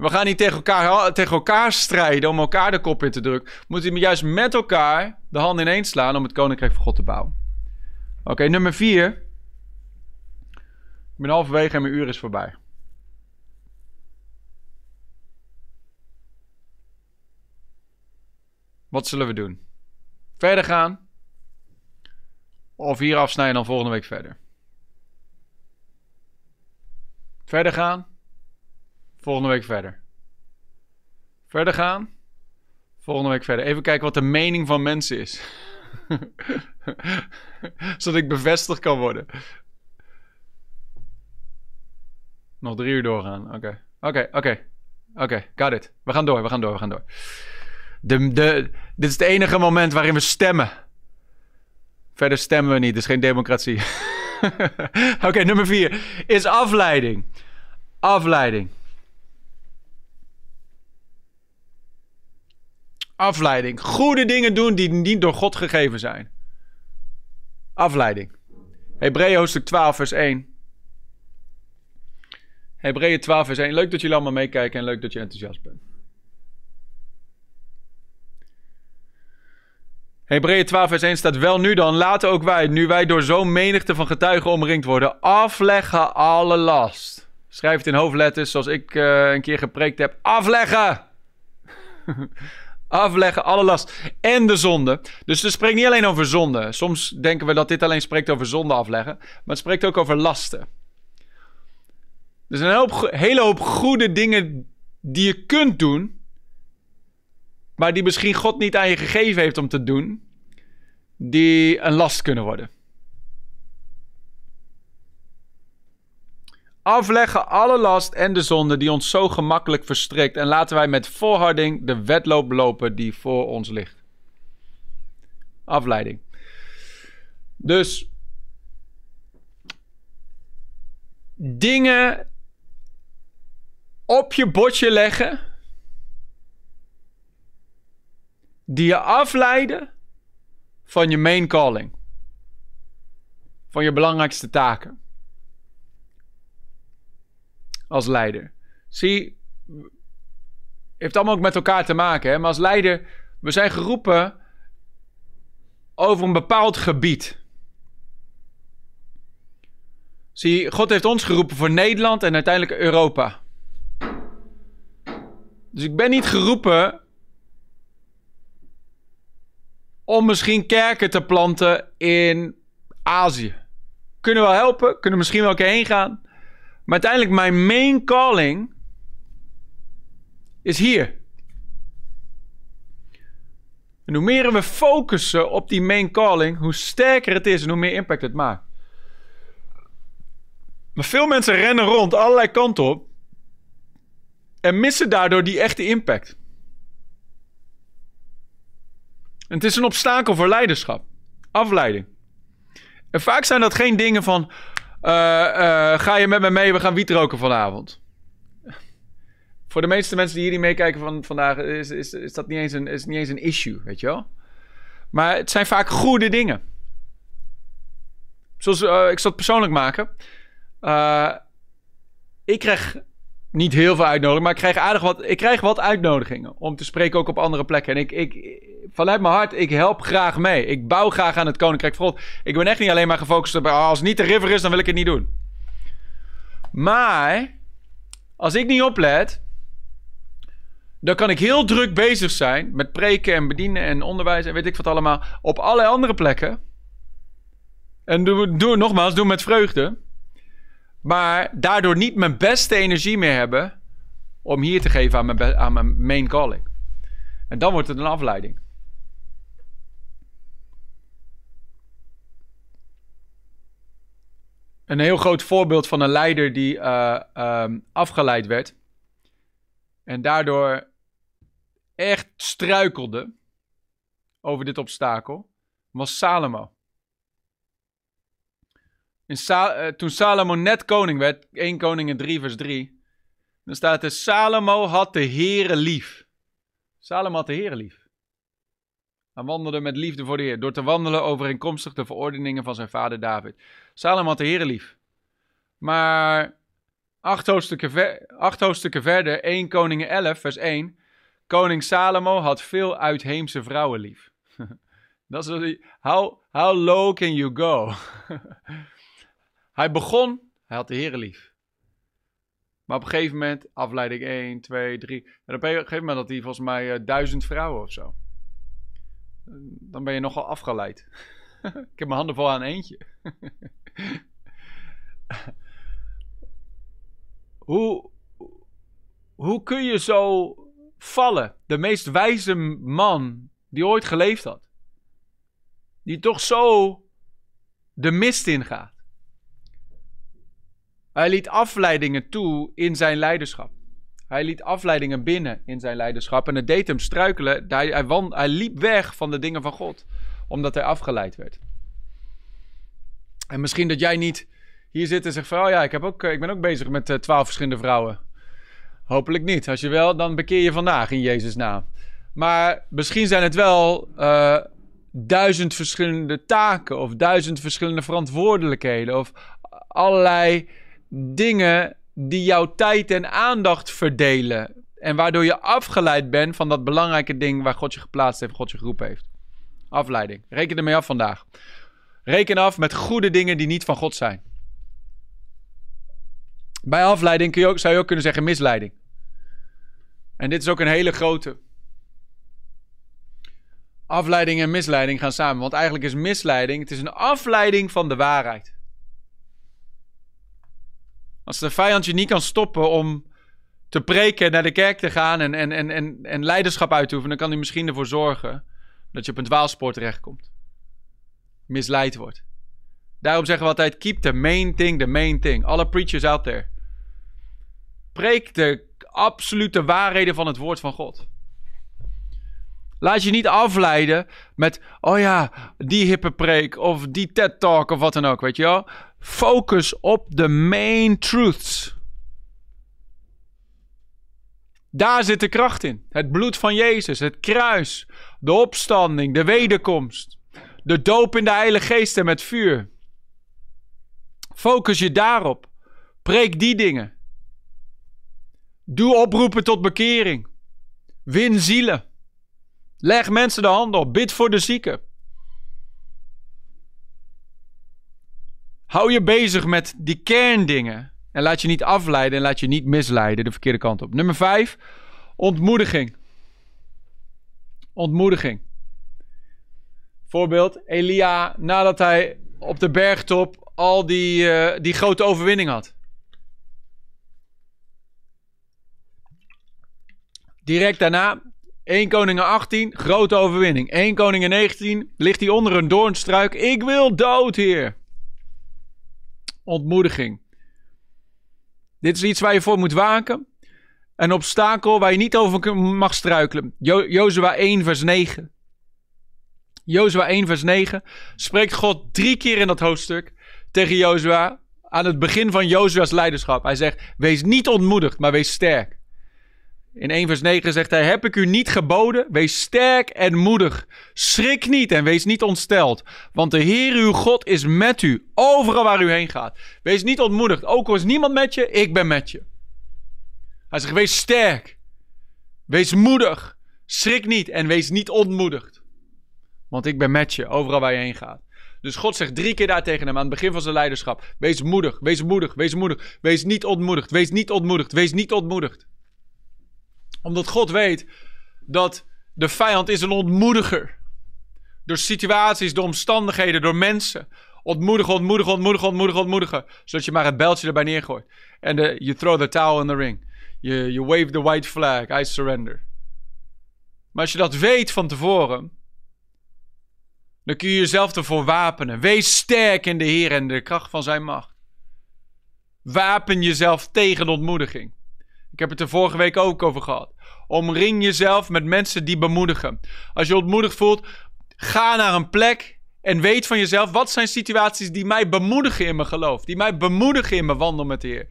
We gaan niet tegen elkaar, tegen elkaar strijden om elkaar de kop in te drukken. We moeten juist met elkaar de handen ineens slaan om het koninkrijk van God te bouwen. Oké, nummer vier. Ik ben halverwege en mijn uur is voorbij. Wat zullen we doen? Verder gaan? Of hier afsnijden dan volgende week verder? Verder gaan? Volgende week verder. Verder gaan. Volgende week verder. Even kijken wat de mening van mensen is. Zodat ik bevestigd kan worden. Nog drie uur doorgaan. Oké. Oké, oké. Oké, got it. We gaan door, we gaan door, we gaan door. De, de, dit is het enige moment waarin we stemmen. Verder stemmen we niet, is geen democratie. Oké, nummer vier is afleiding. Afleiding. Afleiding. Goede dingen doen die niet door God gegeven zijn. Afleiding. Hebreeën hoofdstuk 12, vers 1. Hebreeën 12, vers 1. Leuk dat jullie allemaal meekijken en leuk dat je enthousiast bent. Hebreeën 12, vers 1 staat: Wel nu dan, laten ook wij, nu wij door zo'n menigte van getuigen omringd worden, afleggen alle last. Schrijf het in hoofdletters, zoals ik uh, een keer gepreekt heb: afleggen! Afleggen alle last en de zonde. Dus het spreekt niet alleen over zonde. Soms denken we dat dit alleen spreekt over zonde afleggen. Maar het spreekt ook over lasten. Er zijn een hele hoop goede dingen die je kunt doen. Maar die misschien God niet aan je gegeven heeft om te doen. Die een last kunnen worden. Afleggen alle last en de zonde die ons zo gemakkelijk verstrikt. En laten wij met volharding de wedloop lopen die voor ons ligt. Afleiding. Dus dingen op je bordje leggen die je afleiden van je main calling. Van je belangrijkste taken. Als leider. Zie, heeft allemaal ook met elkaar te maken. Hè? Maar als leider, we zijn geroepen over een bepaald gebied. Zie, God heeft ons geroepen voor Nederland en uiteindelijk Europa. Dus ik ben niet geroepen om misschien kerken te planten in Azië. Kunnen wel helpen, kunnen misschien wel een keer heen gaan. Maar uiteindelijk mijn main calling is hier. En hoe meer we focussen op die main calling, hoe sterker het is en hoe meer impact het maakt. Maar veel mensen rennen rond allerlei kanten op en missen daardoor die echte impact. En het is een obstakel voor leiderschap. Afleiding. En vaak zijn dat geen dingen van... Uh, uh, ga je met me mee, we gaan wiet roken vanavond. Voor de meeste mensen die hier meekijken van vandaag... Is, is, is dat niet eens, een, is niet eens een issue, weet je wel? Maar het zijn vaak goede dingen. Zoals, uh, ik zal het persoonlijk maken. ik krijg niet heel veel uitnodigingen, maar ik krijg aardig wat, ik krijg wat uitnodigingen om te spreken ook op andere plekken. En ik, ik, vanuit mijn hart, ik help graag mee. Ik bouw graag aan het Koninkrijk van. Ik ben echt niet alleen maar gefocust op, als het niet de river is, dan wil ik het niet doen. Maar, als ik niet oplet, dan kan ik heel druk bezig zijn met preken en bedienen en onderwijs en weet ik wat allemaal, op allerlei andere plekken. En doe, doe nogmaals, doe met vreugde. Maar daardoor niet mijn beste energie meer hebben om hier te geven aan mijn, aan mijn main calling. En dan wordt het een afleiding. Een heel groot voorbeeld van een leider die uh, um, afgeleid werd. En daardoor echt struikelde over dit obstakel. Was Salomo. Sa uh, toen Salomo net koning werd, 1 Koningen 3 vers 3, dan staat er, Salomo had de Heere lief. Salomo had de Heere lief. Hij wandelde met liefde voor de Heer, door te wandelen overeenkomstig de verordeningen van zijn vader David. Salomo had de Heere lief. Maar acht hoofdstukken, verder, 1 Koningen 11 vers 1, koning Salomo had veel uitheemse vrouwen lief. Dat is how low can you go? Hij begon, hij had de Heer lief. Maar op een gegeven moment, afleiding 1, 2, 3. En op een gegeven moment had hij volgens mij uh, duizend vrouwen of zo. Dan ben je nogal afgeleid. Ik heb mijn handen vol aan eentje. hoe, hoe kun je zo vallen? De meest wijze man die ooit geleefd had. Die toch zo de mist ingaat. Hij liet afleidingen toe in zijn leiderschap. Hij liet afleidingen binnen in zijn leiderschap. En het deed hem struikelen. Hij, hij, hij liep weg van de dingen van God. Omdat hij afgeleid werd. En misschien dat jij niet hier zit en zegt van... Oh ja, ik, heb ook, ik ben ook bezig met uh, twaalf verschillende vrouwen. Hopelijk niet. Als je wel, dan bekeer je vandaag in Jezus' naam. Maar misschien zijn het wel uh, duizend verschillende taken... of duizend verschillende verantwoordelijkheden... of allerlei dingen die jouw tijd en aandacht verdelen. En waardoor je afgeleid bent van dat belangrijke ding waar God je geplaatst heeft, God je geroepen heeft. Afleiding. Reken ermee af vandaag. Reken af met goede dingen die niet van God zijn. Bij afleiding kun je ook, zou je ook kunnen zeggen misleiding. En dit is ook een hele grote. Afleiding en misleiding gaan samen. Want eigenlijk is misleiding, het is een afleiding van de waarheid. Als de vijand je niet kan stoppen om te preken, naar de kerk te gaan en, en, en, en, leiderschap uit te oefenen, dan kan hij misschien ervoor zorgen dat je op een dwaalspoor terechtkomt. Misleid wordt. Daarom zeggen we altijd: keep the main thing the main thing. Alle preachers out there. Spreek de absolute waarheden van het woord van God. Laat je niet afleiden met, oh ja, die hippe preek of die TED Talk of wat dan ook, weet je wel. Focus op de main truths. Daar zit de kracht in. Het bloed van Jezus, het kruis, de opstanding, de wederkomst, de doop in de Heilige Geest en met vuur. Focus je daarop. Preek die dingen. Doe oproepen tot bekering. Win zielen. Leg mensen de handen op. Bid voor de zieken. Hou je bezig met die kerndingen. En laat je niet afleiden en laat je niet misleiden de verkeerde kant op. Nummer 5. Ontmoediging. Ontmoediging. Voorbeeld, Elia nadat hij op de bergtop al die, uh, die grote overwinning had. Direct daarna 1 Koningen 18, grote overwinning. 1 Koningen 19, ligt hij onder een doornstruik. Ik wil dood, heer. Ontmoediging. Dit is iets waar je voor moet waken. Een obstakel waar je niet over mag struikelen. Jo Jozua 1 vers 9. Jozua 1 vers 9 spreekt God drie keer in dat hoofdstuk tegen Jozua aan het begin van Jozua's leiderschap. Hij zegt, wees niet ontmoedigd, maar wees sterk. In 1 vers 9 zegt hij: Heb ik u niet geboden? Wees sterk en moedig. Schrik niet en wees niet ontsteld. Want de Heer uw God is met u, overal waar u heen gaat. Wees niet ontmoedigd. Ook al is niemand met je, ik ben met je. Hij zegt: Wees sterk. Wees moedig. Schrik niet en wees niet ontmoedigd. Want ik ben met je, overal waar je heen gaat. Dus God zegt drie keer daar tegen hem aan het begin van zijn leiderschap: Wees moedig, wees moedig, wees moedig. Wees niet ontmoedigd, wees niet ontmoedigd, wees niet ontmoedigd omdat God weet dat de vijand is een ontmoediger. Door situaties, door omstandigheden, door mensen. Ontmoedigen, ontmoedigen, ontmoedigen, ontmoedigen, ontmoedigen. Zodat je maar het beltje erbij neergooit. En je throw the towel in the ring. Je, wave the white flag. I surrender. Maar als je dat weet van tevoren. Dan kun je jezelf ervoor wapenen. Wees sterk in de Heer en de kracht van zijn macht. Wapen jezelf tegen ontmoediging. Ik heb het er vorige week ook over gehad. Omring jezelf met mensen die bemoedigen. Als je ontmoedigd voelt, ga naar een plek en weet van jezelf, wat zijn situaties die mij bemoedigen in mijn geloof? Die mij bemoedigen in mijn wandel met de Heer.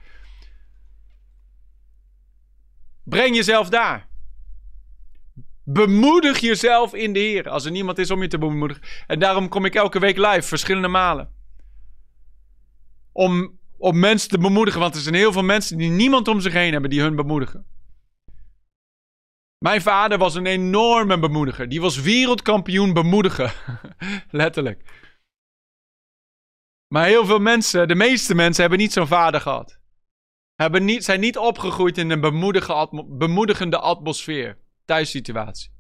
Breng jezelf daar. Bemoedig jezelf in de Heer. Als er niemand is om je te bemoedigen. En daarom kom ik elke week live, verschillende malen. Om om mensen te bemoedigen. Want er zijn heel veel mensen die niemand om zich heen hebben die hun bemoedigen. Mijn vader was een enorme bemoediger. Die was wereldkampioen bemoedigen. Letterlijk. Maar heel veel mensen, de meeste mensen, hebben niet zo'n vader gehad. Hebben niet, zijn niet opgegroeid in een bemoedigende atmosfeer. Thuissituatie.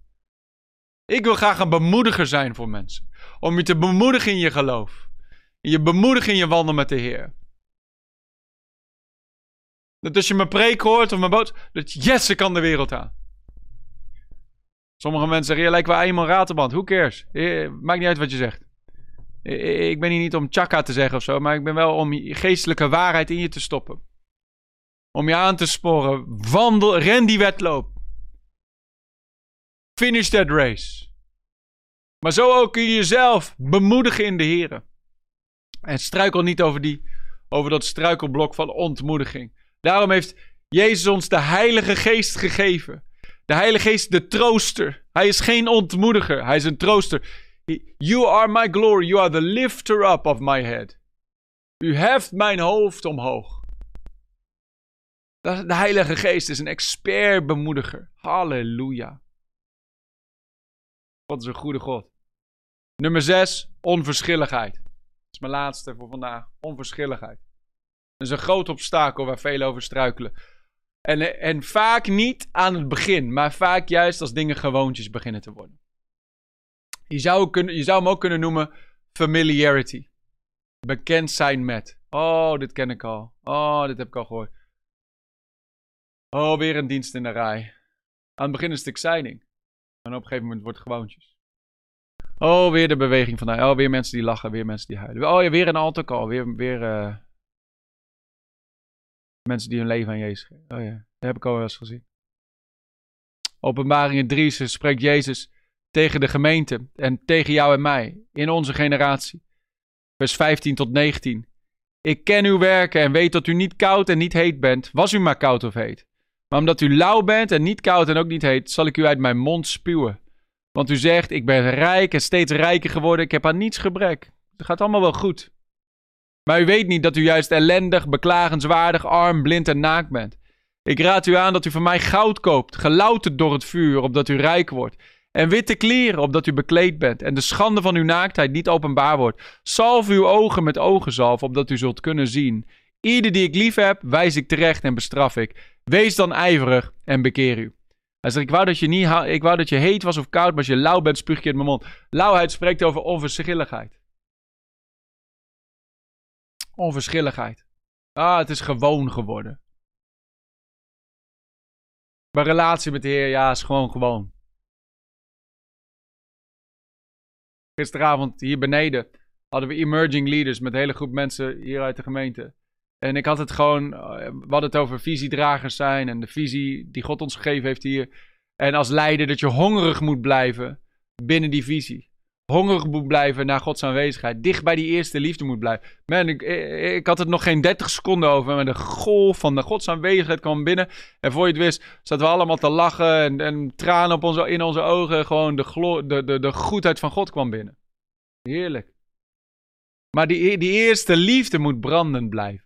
Ik wil graag een bemoediger zijn voor mensen. Om je te bemoedigen in je geloof. Je bemoedigen in je wandel met de Heer. Dat als je mijn preek hoort of mijn boot, dat yes, ik kan de wereld aan. Sommige mensen zeggen, je lijkt wel eenmaal raterband. Who cares? Maakt niet uit wat je zegt. Ik ben hier niet om chaka te zeggen of zo, maar ik ben wel om geestelijke waarheid in je te stoppen. Om je aan te sporen. Wandel, ren die wedloop. Finish that race. Maar zo ook kun je jezelf bemoedigen in de Heer. En struikel niet over, die, over dat struikelblok van ontmoediging. Daarom heeft Jezus ons de Heilige Geest gegeven. De Heilige Geest, de trooster. Hij is geen ontmoediger, hij is een trooster. You are my glory, you are the lifter up of my head. U heft mijn hoofd omhoog. De Heilige Geest is een expert bemoediger. Halleluja. Wat is een goede God. Nummer 6, onverschilligheid. Dat is mijn laatste voor vandaag. Onverschilligheid. Dat is een groot obstakel waar velen over struikelen. En, en vaak niet aan het begin, maar vaak juist als dingen gewoontjes beginnen te worden. Je zou, kunnen, je zou hem ook kunnen noemen familiarity. Bekend zijn met. Oh, dit ken ik al. Oh, dit heb ik al gehoord. Oh, weer een dienst in de rij. Aan het begin is het exciting. En op een gegeven moment wordt het gewoontjes. Oh, weer de beweging van. Oh, weer mensen die lachen, weer mensen die huilen. Oh ja, weer een alcohol. Weer, weer, uh, Mensen die hun leven aan Jezus geven. Oh ja, dat heb ik al wel eens gezien. Openbaringen 3 spreekt Jezus tegen de gemeente en tegen jou en mij in onze generatie. Vers 15 tot 19. Ik ken uw werken en weet dat u niet koud en niet heet bent. Was u maar koud of heet. Maar omdat u lauw bent en niet koud en ook niet heet, zal ik u uit mijn mond spuwen. Want u zegt, ik ben rijk en steeds rijker geworden, ik heb aan niets gebrek. Het gaat allemaal wel goed. Maar u weet niet dat u juist ellendig, beklagenswaardig, arm, blind en naakt bent. Ik raad u aan dat u van mij goud koopt, gelouterd door het vuur, opdat u rijk wordt. En witte kleren, opdat u bekleed bent. En de schande van uw naaktheid niet openbaar wordt. Salf uw ogen met ogenzalf, opdat u zult kunnen zien. Ieder die ik lief heb, wijs ik terecht en bestraf ik. Wees dan ijverig en bekeer u. Hij zegt, ik wou, dat je niet ik wou dat je heet was of koud, maar als je lauw bent, spuug je in mijn mond. Lauwheid spreekt over onverschilligheid. Onverschilligheid. Ah, het is gewoon geworden. Mijn relatie met de Heer, ja, is gewoon gewoon. Gisteravond hier beneden hadden we emerging leaders met een hele groep mensen hier uit de gemeente. En ik had het gewoon, eh, we hadden het over visiedragers zijn en de visie die God ons gegeven heeft hier. En als leider dat je hongerig moet blijven binnen die visie. Hongerig moet blijven naar Gods aanwezigheid. Dicht bij die eerste liefde moet blijven. Man, ik, ik, had het nog geen 30 seconden over. Maar de golf van de Gods aanwezigheid kwam binnen. En voor je het wist, zaten we allemaal te lachen. En, en tranen op onze, in onze ogen. Gewoon de, de, de, de goedheid van God kwam binnen. Heerlijk. Maar die, die eerste liefde moet brandend blijven.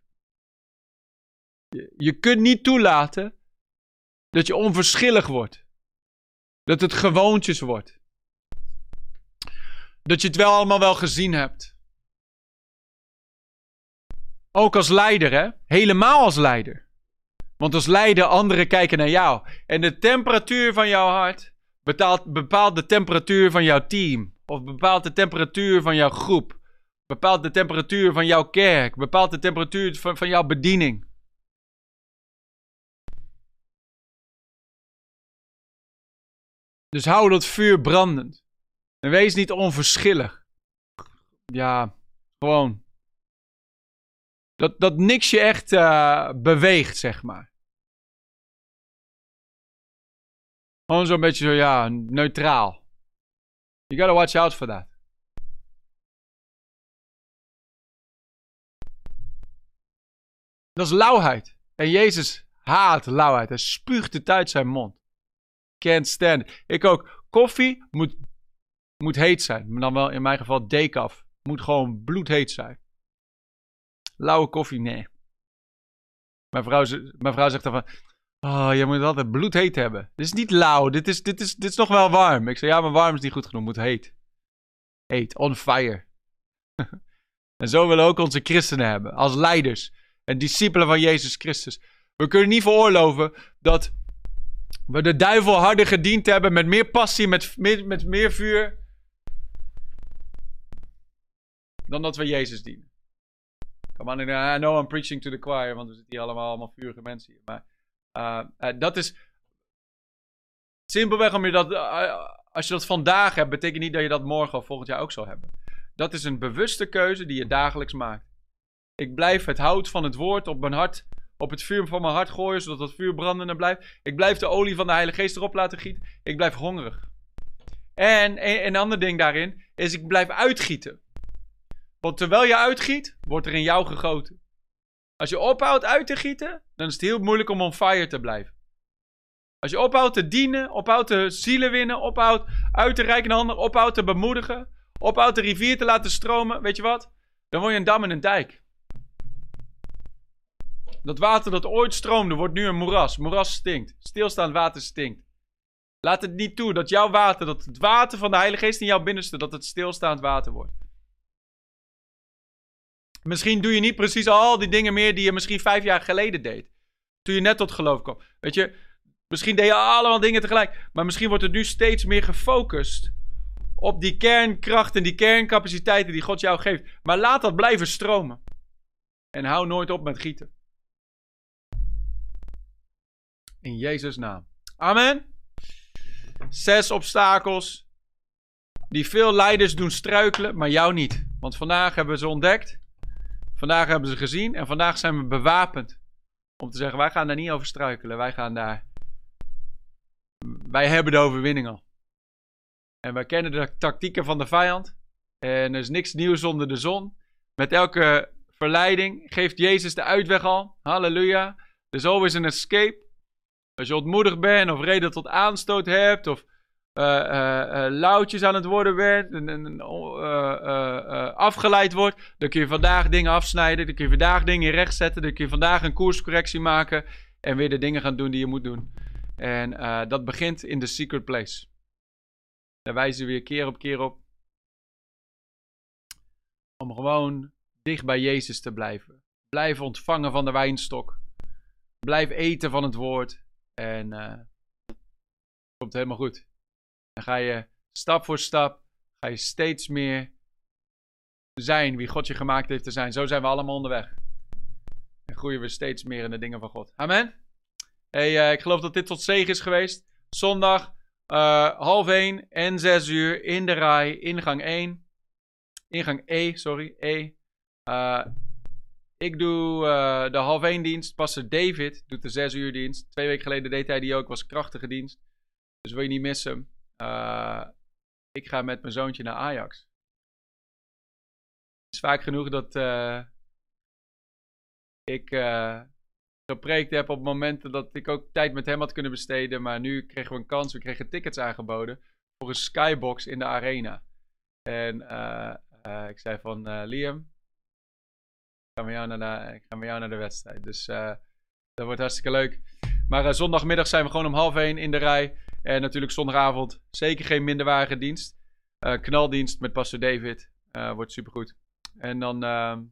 Je, je kunt niet toelaten dat je onverschillig wordt. Dat het gewoontjes wordt. Dat je het wel allemaal wel gezien hebt. Ook als leider, hè? Helemaal als leider. Want als leider, anderen kijken naar jou. En de temperatuur van jouw hart bepaalt, de temperatuur van jouw team. Of bepaalt de temperatuur van jouw groep. Bepaalt de temperatuur van jouw kerk. Bepaalt de temperatuur van, van jouw bediening. Dus hou dat vuur brandend. En wees niet onverschillig. Ja, gewoon. Dat, dat niks je echt uh, beweegt, zeg maar. Gewoon zo'n beetje zo, ja, neutraal. You gotta watch out for that. Dat is lauwheid. En Jezus haat lauwheid. Hij spuugt het uit zijn mond. Can't stand. Ik ook. Koffie moet, moet heet zijn. Maar dan wel in mijn geval decaf. Moet gewoon bloedheet zijn. Lauwe koffie, nee. Mijn vrouw, mijn vrouw zegt dan van... Oh, je moet altijd bloedheet hebben. Dit is niet lauw. Dit is, dit, is, dit is nog wel warm. Ik zeg, ja, maar warm is niet goed genoeg. Moet heet. Heet. On fire. en zo willen ook onze christenen hebben. Als leiders. En discipelen van Jezus Christus. We kunnen niet veroorloven dat we de duivel harder gediend hebben. Met meer passie, met, met, met meer vuur. Dan dat we Jezus dienen. Come on, I know I'm preaching to the choir. Want we zitten hier allemaal, allemaal vurige mensen hier. Maar uh, uh, dat is simpelweg om je dat, uh, als je dat vandaag hebt, betekent niet dat je dat morgen of volgend jaar ook zal hebben. Dat is een bewuste keuze die je dagelijks maakt. Ik blijf het hout van het woord op mijn hart, op het vuur van mijn hart gooien, zodat het vuur brandende blijft. Ik blijf de olie van de Heilige Geest erop laten gieten. Ik blijf hongerig. En een, een ander ding daarin is, ik blijf uitgieten. Want terwijl je uitgiet, wordt er in jou gegoten. Als je ophoudt uit te gieten, dan is het heel moeilijk om on fire te blijven. Als je ophoudt te dienen, ophoudt te zielen winnen, ophoudt uit te reiken naar anderen, ophoudt te bemoedigen, ophoudt de rivier te laten stromen, weet je wat? Dan word je een dam en een dijk. Dat water dat ooit stroomde, wordt nu een moeras. Moeras stinkt. Stilstaand water stinkt. Laat het niet toe dat jouw water, dat het water van de Heilige Geest in jouw binnenste, dat het stilstaand water wordt. Misschien doe je niet precies al die dingen meer die je misschien vijf jaar geleden deed. Toen je net tot geloof kwam. Weet je, misschien deed je allemaal dingen tegelijk. Maar misschien wordt het nu steeds meer gefocust op die kernkracht en die kerncapaciteiten die God jou geeft. Maar laat dat blijven stromen. En hou nooit op met gieten. In Jezus' naam. Amen. Zes obstakels die veel leiders doen struikelen, maar jou niet. Want vandaag hebben we ze ontdekt. Vandaag hebben ze gezien en vandaag zijn we bewapend Om te zeggen, wij gaan daar niet over struikelen. Wij gaan daar... Wij hebben de overwinning al. En wij kennen de tactieken van de vijand. En er is niks nieuws onder de zon. Met elke verleiding geeft Jezus de uitweg al. Halleluja. There's always an escape. Als je ontmoedigd bent of reden tot aanstoot hebt of uh, uh, loutjes aan het worden bent en, en afgeleid wordt, dan kun je vandaag dingen afsnijden, dan kun je vandaag dingen rechtzetten, dan kun je vandaag een koerscorrectie maken en weer de dingen gaan doen die je moet doen. En dat begint in de secret place. Daar wijzen we weer keer op keer op. Om gewoon dicht bij Jezus te blijven. Blijf ontvangen van de wijnstok. Blijf eten van het woord. En uh, komt helemaal goed. Dan ga je stap voor stap, ga je steeds meer zijn wie God je gemaakt heeft te zijn. Zo zijn we allemaal onderweg. En groeien we steeds meer in de dingen van God. Amen. Hey, uh, ik geloof dat dit tot zegen is geweest. Zondag uh, half 1 en 6 uur in de rij, ingang 1. Ingang E, sorry, E. Uh, ik doe de half 1 dienst. Pastor David doet de 6 uur dienst. Twee weken geleden deed hij die ook. Was een krachtige dienst. Dus wil je niet missen. Uh, ik ga met mijn zoontje naar Ajax. Het is vaak genoeg dat uh, ik gepreekt heb op momenten dat ik ook tijd met hem had kunnen besteden. Maar nu kregen we een kans. We kregen tickets aangeboden voor een skybox in de arena. En ik zei van Liam, naar ik ga met jou naar de wedstrijd. Dus uh, dat wordt hartstikke leuk. Maar uh, zondagmiddag zijn we gewoon om half één in de rij. En natuurlijk zondagavond zeker geen minderwaardige dienst. Uh, knaldienst met Pastor David. wordt supergoed. En dan ehm,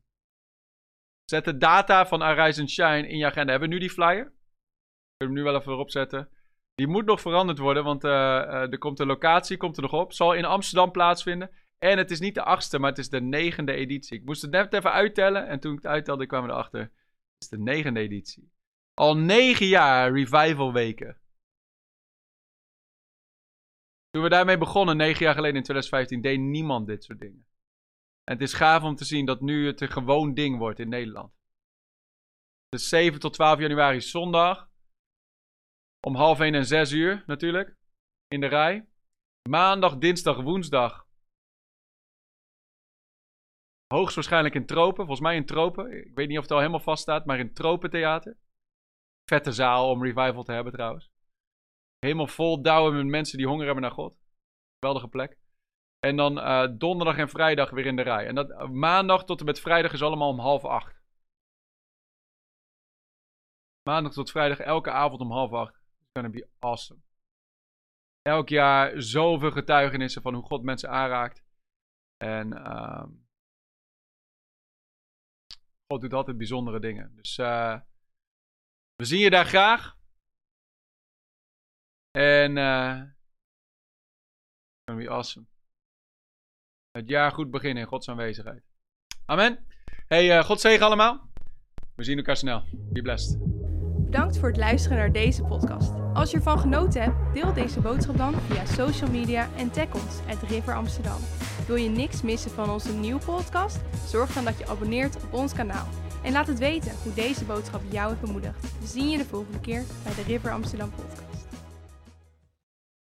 zet de data van Arise and Shine in je agenda. Hebben we nu die flyer? Ik hem nu wel even erop zetten. Die moet nog veranderd worden, want er komt een locatie, komt er nog op. Zal in Amsterdam plaatsvinden. En het is niet de achtste, maar het is de negende editie. Ik moest het net even uittellen. En toen ik het uittelde, kwamen we erachter. Het is de negende editie. Al negen jaar revival weken. Toen we daarmee begonnen, negen jaar geleden in 2015, deed niemand dit soort dingen. En het is gaaf om te zien dat nu het een gewoon ding wordt in Nederland. Dus 7 tot 12 januari zondag. Om half 1 en 6 uur natuurlijk. In de rij. Maandag, dinsdag, woensdag Hoogstwaarschijnlijk in Tropen. Volgens mij in Tropen. Ik weet niet of het al helemaal vast staat, maar in Tropentheater. Vette zaal om revival te hebben trouwens. Helemaal vol douwen met mensen die honger hebben naar God. Geweldige plek. En dan uh, donderdag en vrijdag weer in de rij. En dat, uh, maandag tot en met vrijdag is allemaal om half acht. Maandag tot vrijdag elke avond om half acht. It's gonna be awesome. Elk jaar zoveel getuigenissen van hoe God mensen aanraakt. En uh, God doet altijd bijzondere dingen. Dus uh, we zien je daar graag. En uh, be awesome. Het jaar goed beginnen in Gods aanwezigheid. Amen. Hey, uh, God zegen allemaal. We zien elkaar snel. Be blessed. Bedankt voor het luisteren naar deze podcast. Als je ervan genoten hebt, deel deze boodschap dan via social media en tag ons at River Amsterdam. Wil je niks missen van onze nieuwe podcast? Zorg dan dat je abonneert op ons kanaal. En laat het weten hoe deze boodschap jou heeft bemoedigd. We zien je de volgende keer bij de River Amsterdam podcast.